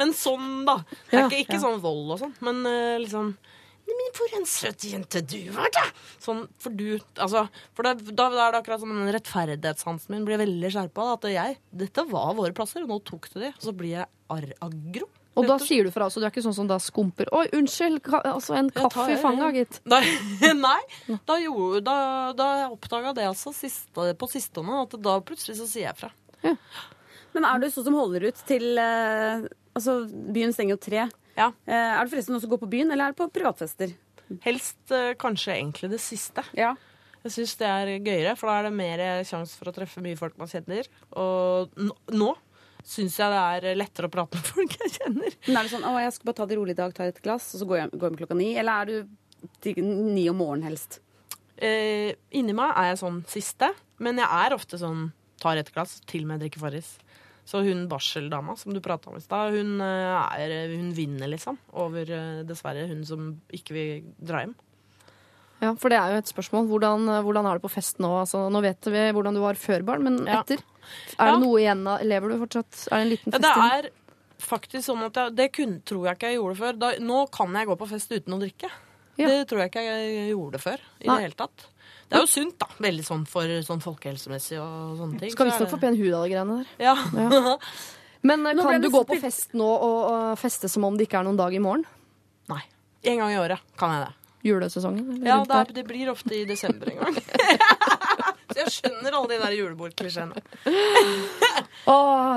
men sånn, da. Det er ikke, ikke sånn vold og sånn, men liksom liksom Neimen, for en søt jente du var, da! Sånn, for du Altså, for det, da, da er det akkurat som den rettferdighetssansen min blir veldig skjerpa. At jeg Dette var våre plasser, og nå tok du de. Og så blir jeg ar aggro. Og da sier du fra, så du er ikke sånn som da skumper. Oi, unnskyld, ka altså en kaffe i fanget, gitt. Da, nei, da, gjorde, da, da jeg oppdaga det altså siste, på sistone, at da plutselig så sier jeg fra. Men er du sånn som holder ut til eh, Altså, byen stenger jo tre. Ja. Eh, er du forresten noen som går på byen, eller er det på privatfester? Helst eh, kanskje egentlig det siste. Ja. Jeg syns det er gøyere, for da er det mer sjanse for å treffe mye folk man kjenner. Og nå syns jeg det er lettere å prate med folk jeg kjenner. Men er det sånn 'Å, jeg skal bare ta det rolig i dag, ta et glass', og så går jeg hjem klokka ni? Eller er du til ni om morgenen helst? Eh, inni meg er jeg sånn siste, men jeg er ofte sånn tar et glass, til og med drikker Farris. Så hun barseldama som du prata om i stad, hun, eh, hun vinner liksom over eh, dessverre hun som ikke vil dra hjem. Ja, for det er jo et spørsmål. Hvordan, eh, hvordan er det på fest nå? Altså, nå vet vi hvordan du var før barn, men Ja. etter? Er Ja. det noe igjen av Lever du fortsatt? Er det en liten Ja, fest det igjen? er faktisk sånn at jeg, det kun, tror jeg ikke jeg gjorde før. Da, nå kan jeg gå på fest uten å drikke. Ja. Det tror jeg ikke jeg gjorde før i Nei. det hele tatt. Det er jo sunt, da. Veldig sånn for sånn folkehelsemessig og sånne ting. Skal Så er visstnok få pen hud av de greiene der. Ja. Ja. Men eh, Nå kan du gå på fest nå og, og feste som om det ikke er noen dag i morgen? Nei. En gang i året kan jeg det. Julesesongen? Ja, det, er, det blir ofte i desember en gang. Så jeg skjønner alle de der julebordklisjeene.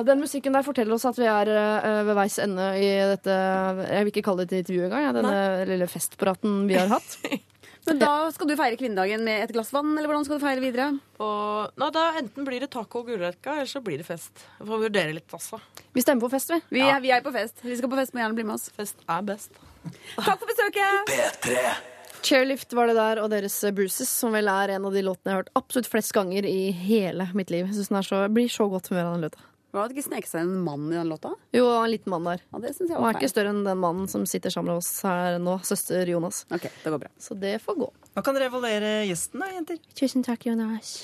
Den musikken der forteller oss at vi er uh, ved veis ende i dette Jeg vil ikke kalle det et intervju engang. Ja, denne lille festpraten vi har hatt. Men da skal du feire kvinnedagen med et glass vann, eller hvordan skal du feire videre? Og nei, da Enten blir det taco og gulrøtter, eller så blir det fest. Vi får vurdere litt, altså. Vi stemmer på fest, vi. Vi, er, vi er på fest. Vi skal på fest, må gjerne bli med oss. Fest er best. Takk for besøket! P3 Chairlift var det der, og deres eh, Bruces, som vel er en av de låtene jeg har hørt absolutt flest ganger i hele mitt liv. Jeg synes den er så, jeg blir så godt humør av den låta. Var det ikke sneket seg en mann i den låta? Jo, en liten mann der. Ja, det synes jeg Han er ikke større enn den mannen som sitter sammen med oss her nå, søster Jonas. Ok, det går bra. Så det får gå. Nå kan dere evaluere gjesten, da, jenter. Tusen takk, Jonas.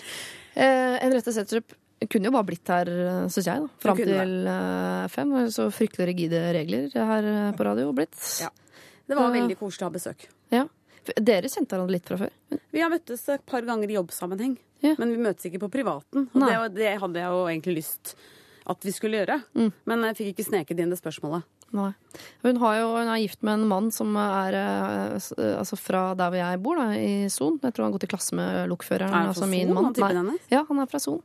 Eh, Henriette Setrup kunne jo bare blitt her, syns jeg, da. Fram til eh, fem. Så fryktelig rigide regler her eh, på radio blitt. Ja. Det var veldig koselig å ha besøk. Ja. Dere kjente hverandre litt fra før? Vi har møttes et par ganger i jobbsammenheng, Ja. men vi møtes ikke på privaten. Og det, det hadde jeg jo egentlig lyst at vi skulle gjøre. Mm. Men jeg fikk ikke sneket inn det spørsmålet. Nei. Hun, har jo, hun er gift med en mann som er eh, eh, altså fra der hvor jeg bor, da, i Son. Jeg tror han har gått i klasse med lokføreren. Er han altså fra min Son, han. Ja, han er fra Son.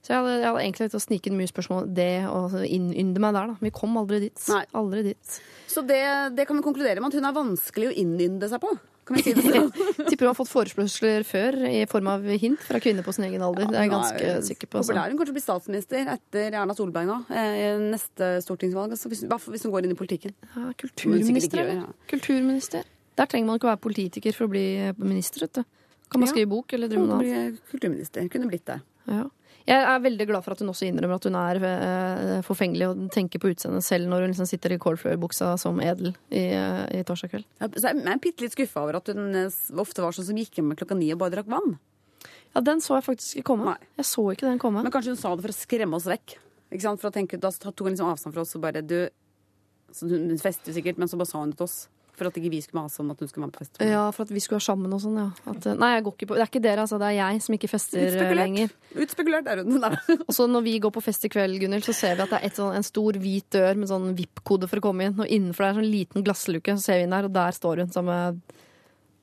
Så jeg hadde, jeg hadde egentlig tenkt å snike inn mye spørsmål det og innynde meg der, da. Vi kom aldri dit. Aldri dit. Så det, det kan vi konkludere med at hun er vanskelig å innynde seg på. Kan vi si det sånn? Tipper hun har fått forespørsler før i form av hint fra kvinner på sin egen alder. Det er jeg ganske er sikker på. altså. Populær. Hun kommer til å bli statsminister etter Erna Solberg nå, eh, i neste stortingsvalg. Altså, hvis, hvis hun går inn i politikken. Ja, kulturminister, gjør, ja. Kulturminister. Der trenger man ikke å være politiker for å bli minister, vet du. Kan man Ja. skrive bok eller drive med noe annet. kulturminister. Kunne blitt det. Ja. Jeg er veldig glad for at hun også innrømmer at hun er uh, forfengelig og tenker på utseendet selv når hun liksom sitter i kålfløyelbuksa som edel i, uh, i torsdag kveld. Ja, Så jeg er bitte litt skuffa over at hun eh, ofte var sånn som gikk hjem klokka ni og bare drakk vann. Ja, den så jeg faktisk ikke komme. Nei. Jeg så ikke den komme. Men kanskje hun sa det for å skremme oss vekk. Ikke sant? For å tenke, Da tok hun liksom avstand fra oss og bare du så Hun festet sikkert, men så bare sa hun det til oss. For at ikke vi skulle mase om at hun skulle være på fest. Ja, for at vi skulle være sammen og sånn, ja. At, eh, nei, jeg går ikke på Det er ikke dere, altså. Det er jeg som ikke fester eh, Utspekulert. lenger. Utspekulert er hun. Nei. Og så når vi går på fest i kveld, Gunhild, så ser vi at det er et sånn, en stor hvit dør med sånn VIP-kode for å komme inn. Og innenfor det er sånn liten glassluke, så ser vi inn der, og der står hun sammen med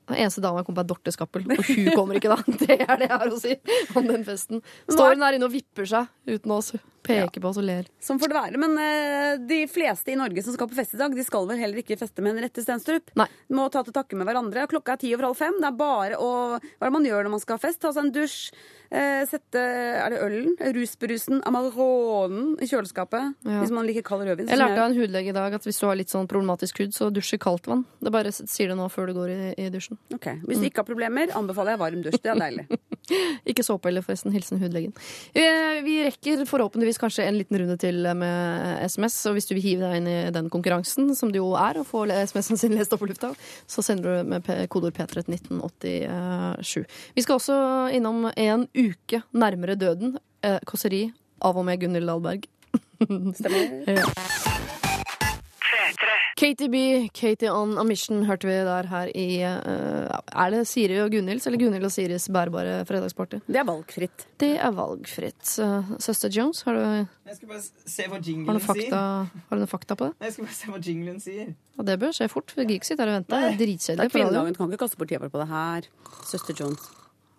Den eneste dama kom på er Dorte Skappel, og hun kommer ikke da. Det er det jeg har å si om den festen. Står hun der inne og vipper seg uten å s- peke på oss og ler. Sånn får det være. Men uh, de fleste i Norge som skal på fest i dag, de skal vel heller ikke feste med Henriette Stenstrup. Nei. Må ta til takke med hverandre. Klokka er ti over halv fem. Det er bare å Hva er det man gjør når man skal ha fest? Ta seg en dusj. Uh, sette Er det ølen? Rusbrusen? Amaronen i kjøleskapet. Ja. Hvis man liker kald rødvin. Jeg lærte av en hudlege i dag at hvis du har litt sånn problematisk hud, så dusj i kaldt vann. Det bare sier det nå før du går i, i dusjen. Ok, Hvis du ikke har problemer, anbefaler jeg varm dusj. Det er deilig. Ikke såpe heller, forresten. Hilsen hudlegen. Eh, Vi rekker forhåpentligvis kanskje en liten runde til med SMS, og hvis du vil hive deg inn i den konkurransen, som det jo er, å få SMS-en sin lest opp på lufta, så sender du med kodeord P3 til 1987. Vi skal også innom en uke nærmere døden. Eh, Kåseri av og med Gunhild Dahlberg. Stemmer. Katie B, Katie on a mission, hørte vi der her i uh, Er det Siri og Gunhilds eller Gunhild og Siris bærbare fredagsparty? Det er valgfritt. Det er valgfritt. Søster Jones, har du, Jeg skal bare se hva jinglen sier. har du noen fakta på det? Jeg skal bare se hva jinglen sier. Og det bør skje fort. for ikke sitt her og venter. Det er Det er dritkjedelig på kvinnedagen. Du kan ikke kaste bort tida vår på det her. Søster Jones.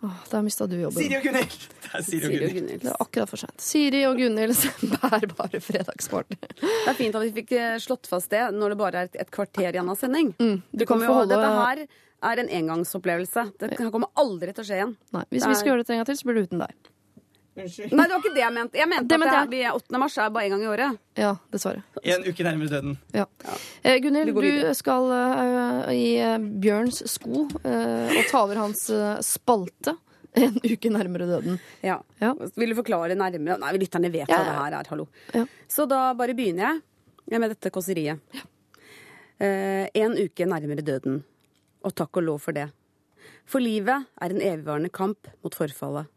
Åh, Der mista du jobben. Siri og Gunhild! Det er Siri og Siri og Gunhild. Gunhild. Det er akkurat for sent. Siri og Gunhild bærer bare fredagsmorgen. Det er fint at vi fikk eh, slått fast det når det bare er et, kvarter igjen av sending. Du kan få jo, holde Dette her er en engangsopplevelse. Det kommer aldri til å skje igjen. Nei, Hvis vi skal gjøre det en gang til, så blir det uten deg. Unnskyld. Nei, det var ikke det jeg mente. Jeg mente Det at mente jeg. vi er 8. mars er bare en gang i året. Ja, dessverre. En uke nærmere døden. Ja. Eh, Gunhild, du skal uh, i eh, Bjørns sko uh, og ta over hans uh, spalte en uke nærmere døden. Ja. Ja. Vil du forklare nærmere? Nei, lytterne vet Ja, hva det her er. Hallo. Ja. Så da bare begynner jeg med dette kåseriet. Eh, en uke nærmere døden. Og takk og lov for det. For livet er en evigvarende kamp mot forfallet.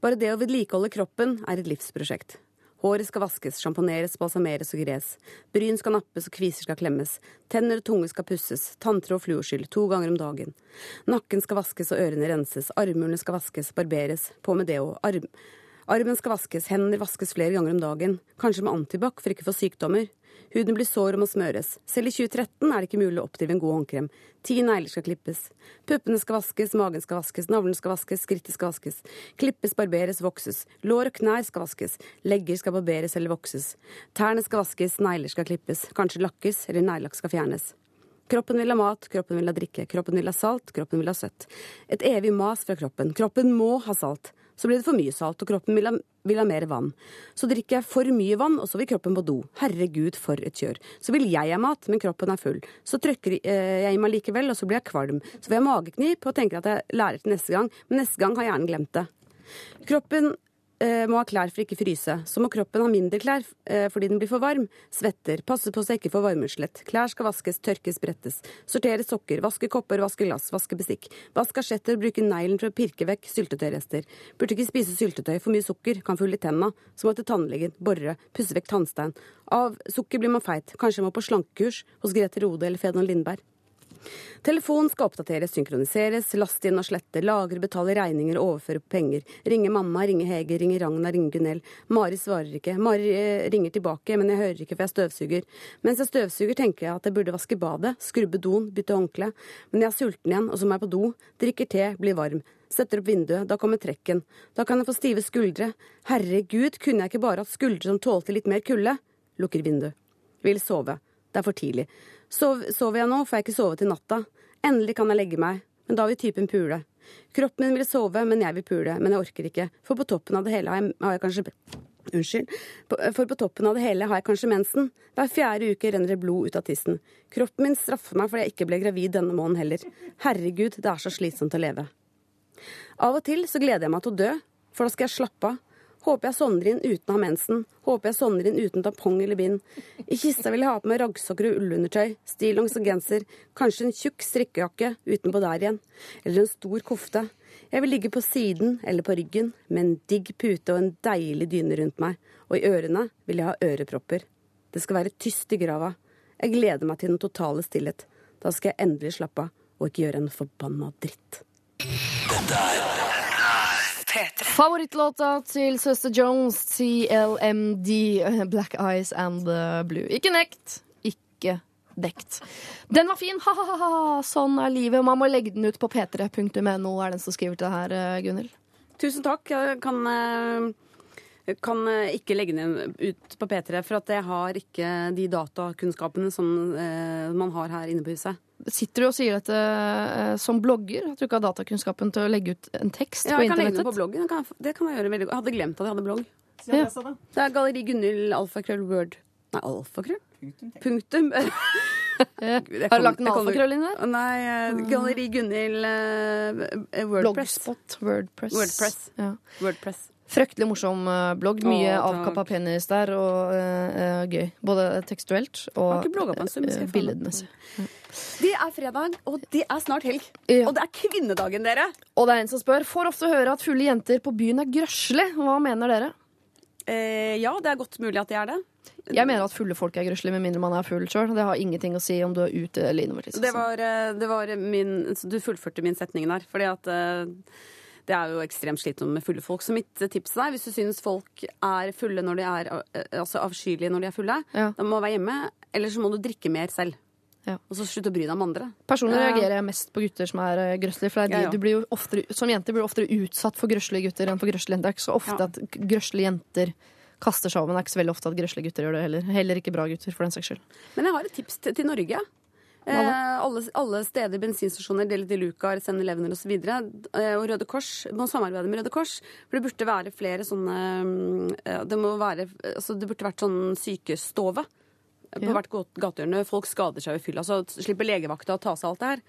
Bare det å vedlikeholde kroppen er et livsprosjekt. Håret skal vaskes, sjamponeres, balsameres og gres. Bryn skal nappes og kviser skal klemmes. Tenner og tunge skal pusses. Tanntråd og fluorskyld to ganger om dagen. Nakken skal vaskes og ørene renses. Armhulene skal vaskes, barberes. På med òg. Arm Armen skal vaskes, hender vaskes flere ganger om dagen. Kanskje med antibac for ikke å få sykdommer. Huden blir sår og må smøres. Selv i 2013 er det ikke mulig å oppdrive en god håndkrem. Ti negler skal klippes. Puppene skal vaskes, magen skal vaskes, navlen skal vaskes, skrittet skal vaskes. Klippes, barberes, vokses. Lår og knær skal vaskes. Legger skal barberes eller vokses. Tærne skal vaskes, negler skal klippes. Kanskje lakkes, eller neglelakk skal fjernes. Kroppen vil ha mat, kroppen vil ha drikke, kroppen vil ha salt, kroppen vil ha søtt. Et evig mas fra kroppen. Kroppen må ha salt. Så blir det for mye salt, og kroppen vil ha, vil ha mer vann. Så drikker jeg for mye vann, og så vil kroppen på do. Herregud, for et kjør. Så vil jeg ha mat, men kroppen er full. Så trykker eh, jeg i meg likevel, og så blir jeg kvalm. Så får jeg mageknip og tenker at jeg lærer til neste gang, men neste gang har hjernen glemt det. Kroppen må ha klær for ikke fryse. Så må kroppen ha mindre klær eh, fordi den blir for varm. Svetter. Passe på så ikke får varmeutslett. Klær skal vaskes, tørkes, brettes. Sortere sokker. Vaske kopper, vaske glass, vaske bestikk. Vask asjetter, bruke neglen for å pirke vekk syltetøyrester. Burde ikke spise syltetøy. For mye sukker kan fylle tenna. Så må til tannlegen. Borre. Pusse vekk tannstein. Av sukker blir man feit. Kanskje må på slankekurs hos Grete Rode eller Fedon Lindberg. Telefon skal oppdateres, synkroniseres, laste inn og slette, lagre, betale regninger og overføre penger. Ringe mamma, ringe Hege, ringe Ragna, ringe Gunell. Mari svarer ikke. Mari eh, ringer tilbake, men jeg hører ikke for jeg støvsuger. Mens jeg støvsuger tenker jeg at jeg burde vaske badet, skrubbe doen, bytte håndkle. Men jeg er sulten igjen, og så må jeg på do, drikker te, blir varm. Setter opp vinduet, da kommer trekken. Da kan jeg få stive skuldre. Herregud, kunne jeg ikke bare hatt skuldre som tålte litt mer kulde? Lukker vinduet. Vil sove. Det er for tidlig. Sov, sover jeg nå, får jeg ikke sove til natta. Endelig kan jeg legge meg, men da vil typen pule. Kroppen min vil sove, men jeg vil pule. Men jeg orker ikke. For på toppen av det hele har jeg, har jeg kanskje Unnskyld. For på toppen av det hele har jeg kanskje mensen. Hver fjerde uke renner det blod ut av tissen. Kroppen min straffer meg fordi jeg ikke ble gravid denne måneden heller. Herregud, det er så slitsomt å leve. Av og til så gleder jeg meg til å dø, for da skal jeg slappe av. Håper jeg sovner inn uten å ha mensen. Håper jeg sovner inn uten tampong eller bind. I kista vil jeg ha på meg raggsokker og ullundertøy, stillongs og genser, kanskje en tjukk strikkejakke utenpå der igjen, eller en stor kofte. Jeg vil ligge på siden eller på ryggen med en digg pute og en deilig dyne rundt meg, og i ørene vil jeg ha ørepropper. Det skal være tyst i grava. Jeg gleder meg til den totale stillhet. Da skal jeg endelig slappe av og ikke gjøre en forbanna dritt. Favorittlåta til Søster Jones, CLMD, Black Eyes and the Blue. Ikke nekt, ikke dekt. Den var fin! Ha-ha-ha! Sånn er livet. Man må legge den ut på p3.no, er den som skriver til det her, eh, Gunhild. Tusen takk. Jeg kan, eh, kan eh, ikke legge den ut på P3, for at jeg har ikke de datakunnskapene som man har her inne på huset. Sitter du og sier dette eh, som blogger? At du ikke har datakunnskapen til å legge ut en tekst Ja, på jeg kan legge internettet? på bloggen. Det kan, det kan jeg gjøre veldig godt. Jeg hadde glemt at jeg hadde blogg. Så jeg Ja. jeg det. Det er Galleri Gunhild alfakrøll word. Nei, alfakrøll? Punktum tekst. Punktum. Eh, Jeg Har du lagt en jeg alfakrøll inn der? Nei, eh, Galleri Gunhild eh, Wordpress. Blogspot, Wordpress. Wordpress. Ja. Wordpress. Fryktelig morsom eh, blogg. Mye takk. avkappa penis der, og eh, gøy. Både tekstuelt og billedmessig. Det er fredag, og det er snart helg. Ja. Og det er kvinnedagen, dere. Og det er en som spør Får ofte høre at fulle jenter på byen er grøsle. Hva mener dere? Eh, ja, det er godt mulig at de er det. Jeg mener at fulle folk er grøsle med mindre man er full sjøl. Det har ingenting å si om du er ute eller innover. Liksom. Det var, eh, det var min Du fullførte min setning der. Fordi at eh, det er jo ekstremt slitsomt med fulle folk. Så mitt eh, tips til deg, hvis du syns folk er fulle når de er eh, altså avskyelige når de er fulle, Ja. da må du være hjemme. Eller så må du drikke mer selv. Ja. Og så slutte å bry deg om andre. Personlig reagerer jeg mest på gutter som er grøsselige. For det de, Ja. Du blir jo oftere, som jenter blir du oftere utsatt for grøsselige gutter enn for grøsselige jenter. Det er ikke så ofte at grøsselige jenter kaster seg over. Men det er ikke så veldig ofte at grøsselige gutter gjør det heller. Heller ikke bra gutter, for den saks skyld. Men jeg har et tips til, til Norge. Eh, alle, alle steder, bensinstasjoner, Deli de Luca, Sende Levner osv. Eh, og Røde Kors må samarbeide med Røde Kors. For det burde være flere sånne eh, Det, være, altså det burde vært sånn sykestove på Ja. hvert gat- gatehjørne. Folk skader seg i fylla. Så slipper legevakta å ta seg alt det her.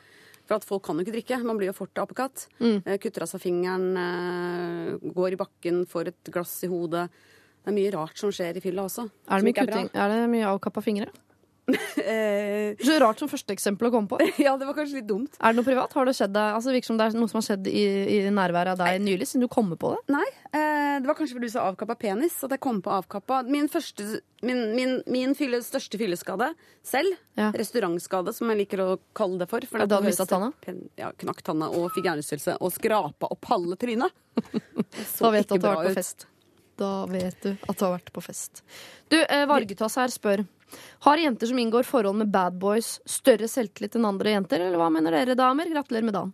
For at folk kan jo ikke drikke. Man blir jo fort apekatt. Mm. Eh, Kutter av seg fingeren, eh, går i bakken, får et glass i hodet. Det er mye rart som skjer i fylla også. Er det mye er? Er det mye avkappa fingre? Eh, Så rart som første eksempel å komme på. ja, det var kanskje litt dumt. Er det noe privat? Har det skjedd deg? Altså, virker som det er noe som har skjedd i, i nærværet av deg nylig, siden du kommer på det. Nei, eh, det var kanskje fordi du sa avkappa penis at jeg kom på avkappa. Min, første, min, min, min fylle, største fylleskade selv, Ja. restaurantskade som jeg liker å kalle det for. for Ja, da mistet tanna? Ja, knakk tanna og fikk hjernerystelse og skrapa opp halve trynet. Så Da vet du at du har vært på fest. Da vet du at du har vært på fest. Du, eh, Vargetass her spør Har jenter som inngår forhold med bad boys, større selvtillit enn andre jenter, eller hva mener dere, damer? Gratulerer med dagen.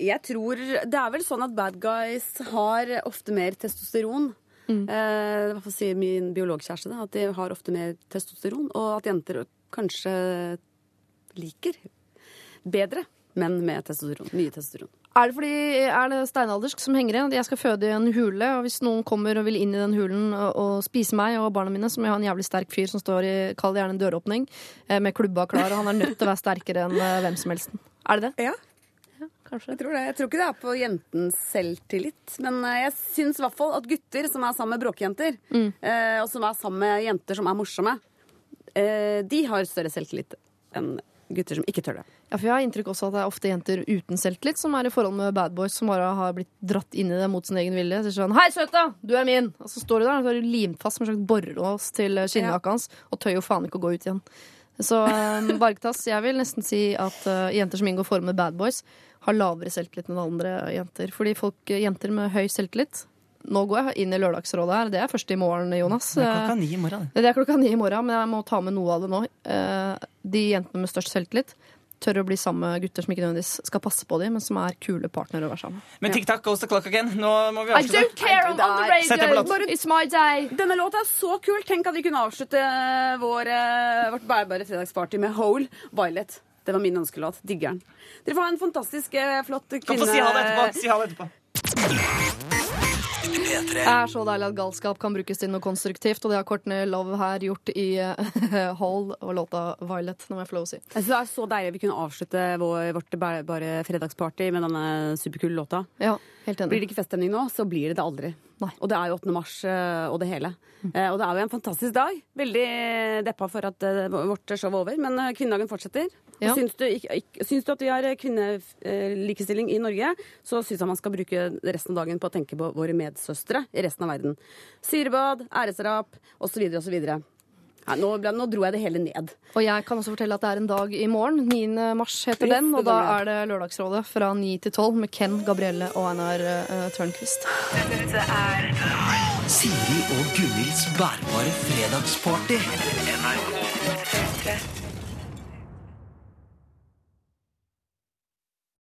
Jeg tror Det er vel sånn at bad guys har ofte mer testosteron. Mm. Eh, I hvert fall sier min biologkjæreste det, at de har ofte mer testosteron. Og at jenter kanskje liker bedre menn med testosteron. Mye testosteron. Er det fordi er det steinaldersk som henger igjen? At jeg skal føde i en hule, og hvis noen kommer og vil inn i den hulen og, og spise meg og barna mine, så må jeg ha en jævlig sterk fyr som står i Kall det gjerne en døråpning, eh, med klubba klar, og han er nødt til å være sterkere enn eh, hvem som helst. Er det det? Ja, Kanskje? jeg tror det. Jeg tror ikke det er på jentens selvtillit. Men eh, jeg syns i hvert fall at gutter som er sammen med bråkejenter, mm. og som er sammen med jenter som er morsomme, eh, de har større selvtillit enn gutter som ikke tør det. Ja, for Jeg har inntrykk også at det er ofte jenter uten selvtillit som er i forhold med bad boys, som bare har blitt dratt inn i det mot sin egen vilje. Så sånn, 'Hei, søta! Du er min!' Og så står du der og så du limt fast med en slags borrelås til eh, skinnjakka hans, og tør jo faen ikke å gå ut igjen. Så eh, Vargtass, jeg vil nesten si at eh, jenter som inngår forhold med bad boys, har lavere selvtillit enn andre jenter. Fordi folk, eh, jenter med høy selvtillit Nå går jeg inn i Lørdagsrådet her. Det er først i morgen, Jonas. Det er klokka ni i morgen. det. Det er klokka ni i morgen, men jeg må ta med noe av det nå. Eh, De jentene med størst selvtillit tør å bli sammen med gutter som ikke nødvendigvis skal passe på dem, men som er kule partnere å være sammen med. Men TikTok goes the clock again. Nå må vi avslutte. I don't care, I'm on the radio! It's my day! Denne låta er så kul. Tenk at vi kunne avslutte vår, eh, vårt bærbare fredagsparty med Hole Violet. Det var min ønskelåt. Digger den. Dere får ha en fantastisk flott kvinne... Kan få si ha det etterpå. Si ha det etterpå. P3. Det er så deilig at galskap kan brukes til noe konstruktivt, og det har Courtney Love her gjort i Hall og låta Violet. Nå må jeg få lov å si. Jeg synes det er så deilig vi kunne avslutte vår, vårt bare fredagsparty med denne superkule låta. Ja, helt Blir det ikke feststemning nå, så blir det det aldri. Nei. Og det er jo 8. mars eh, og det hele. Mm. Og det er jo en fantastisk dag. Veldig deppa for at eh, vårt show er over, men eh, kvinnedagen fortsetter. Ja. Og syns, du, syns du at vi har kvinnelikestilling i Norge, så syns jeg man skal bruke resten av dagen på å tenke på våre medsøstre i resten av verden. Syrebad, æresdrap osv. osv. Ja, nå, ble- nå dro jeg det hele ned. Og jeg kan også fortelle at det er en dag i morgen. 9. mars heter den, og da er det Lørdagsrådet fra 9 til 12 med Ken, Gabrielle og Einar uh, Tørnquist. Siri og Gunhilds bærbare fredagsparty. NRK P3.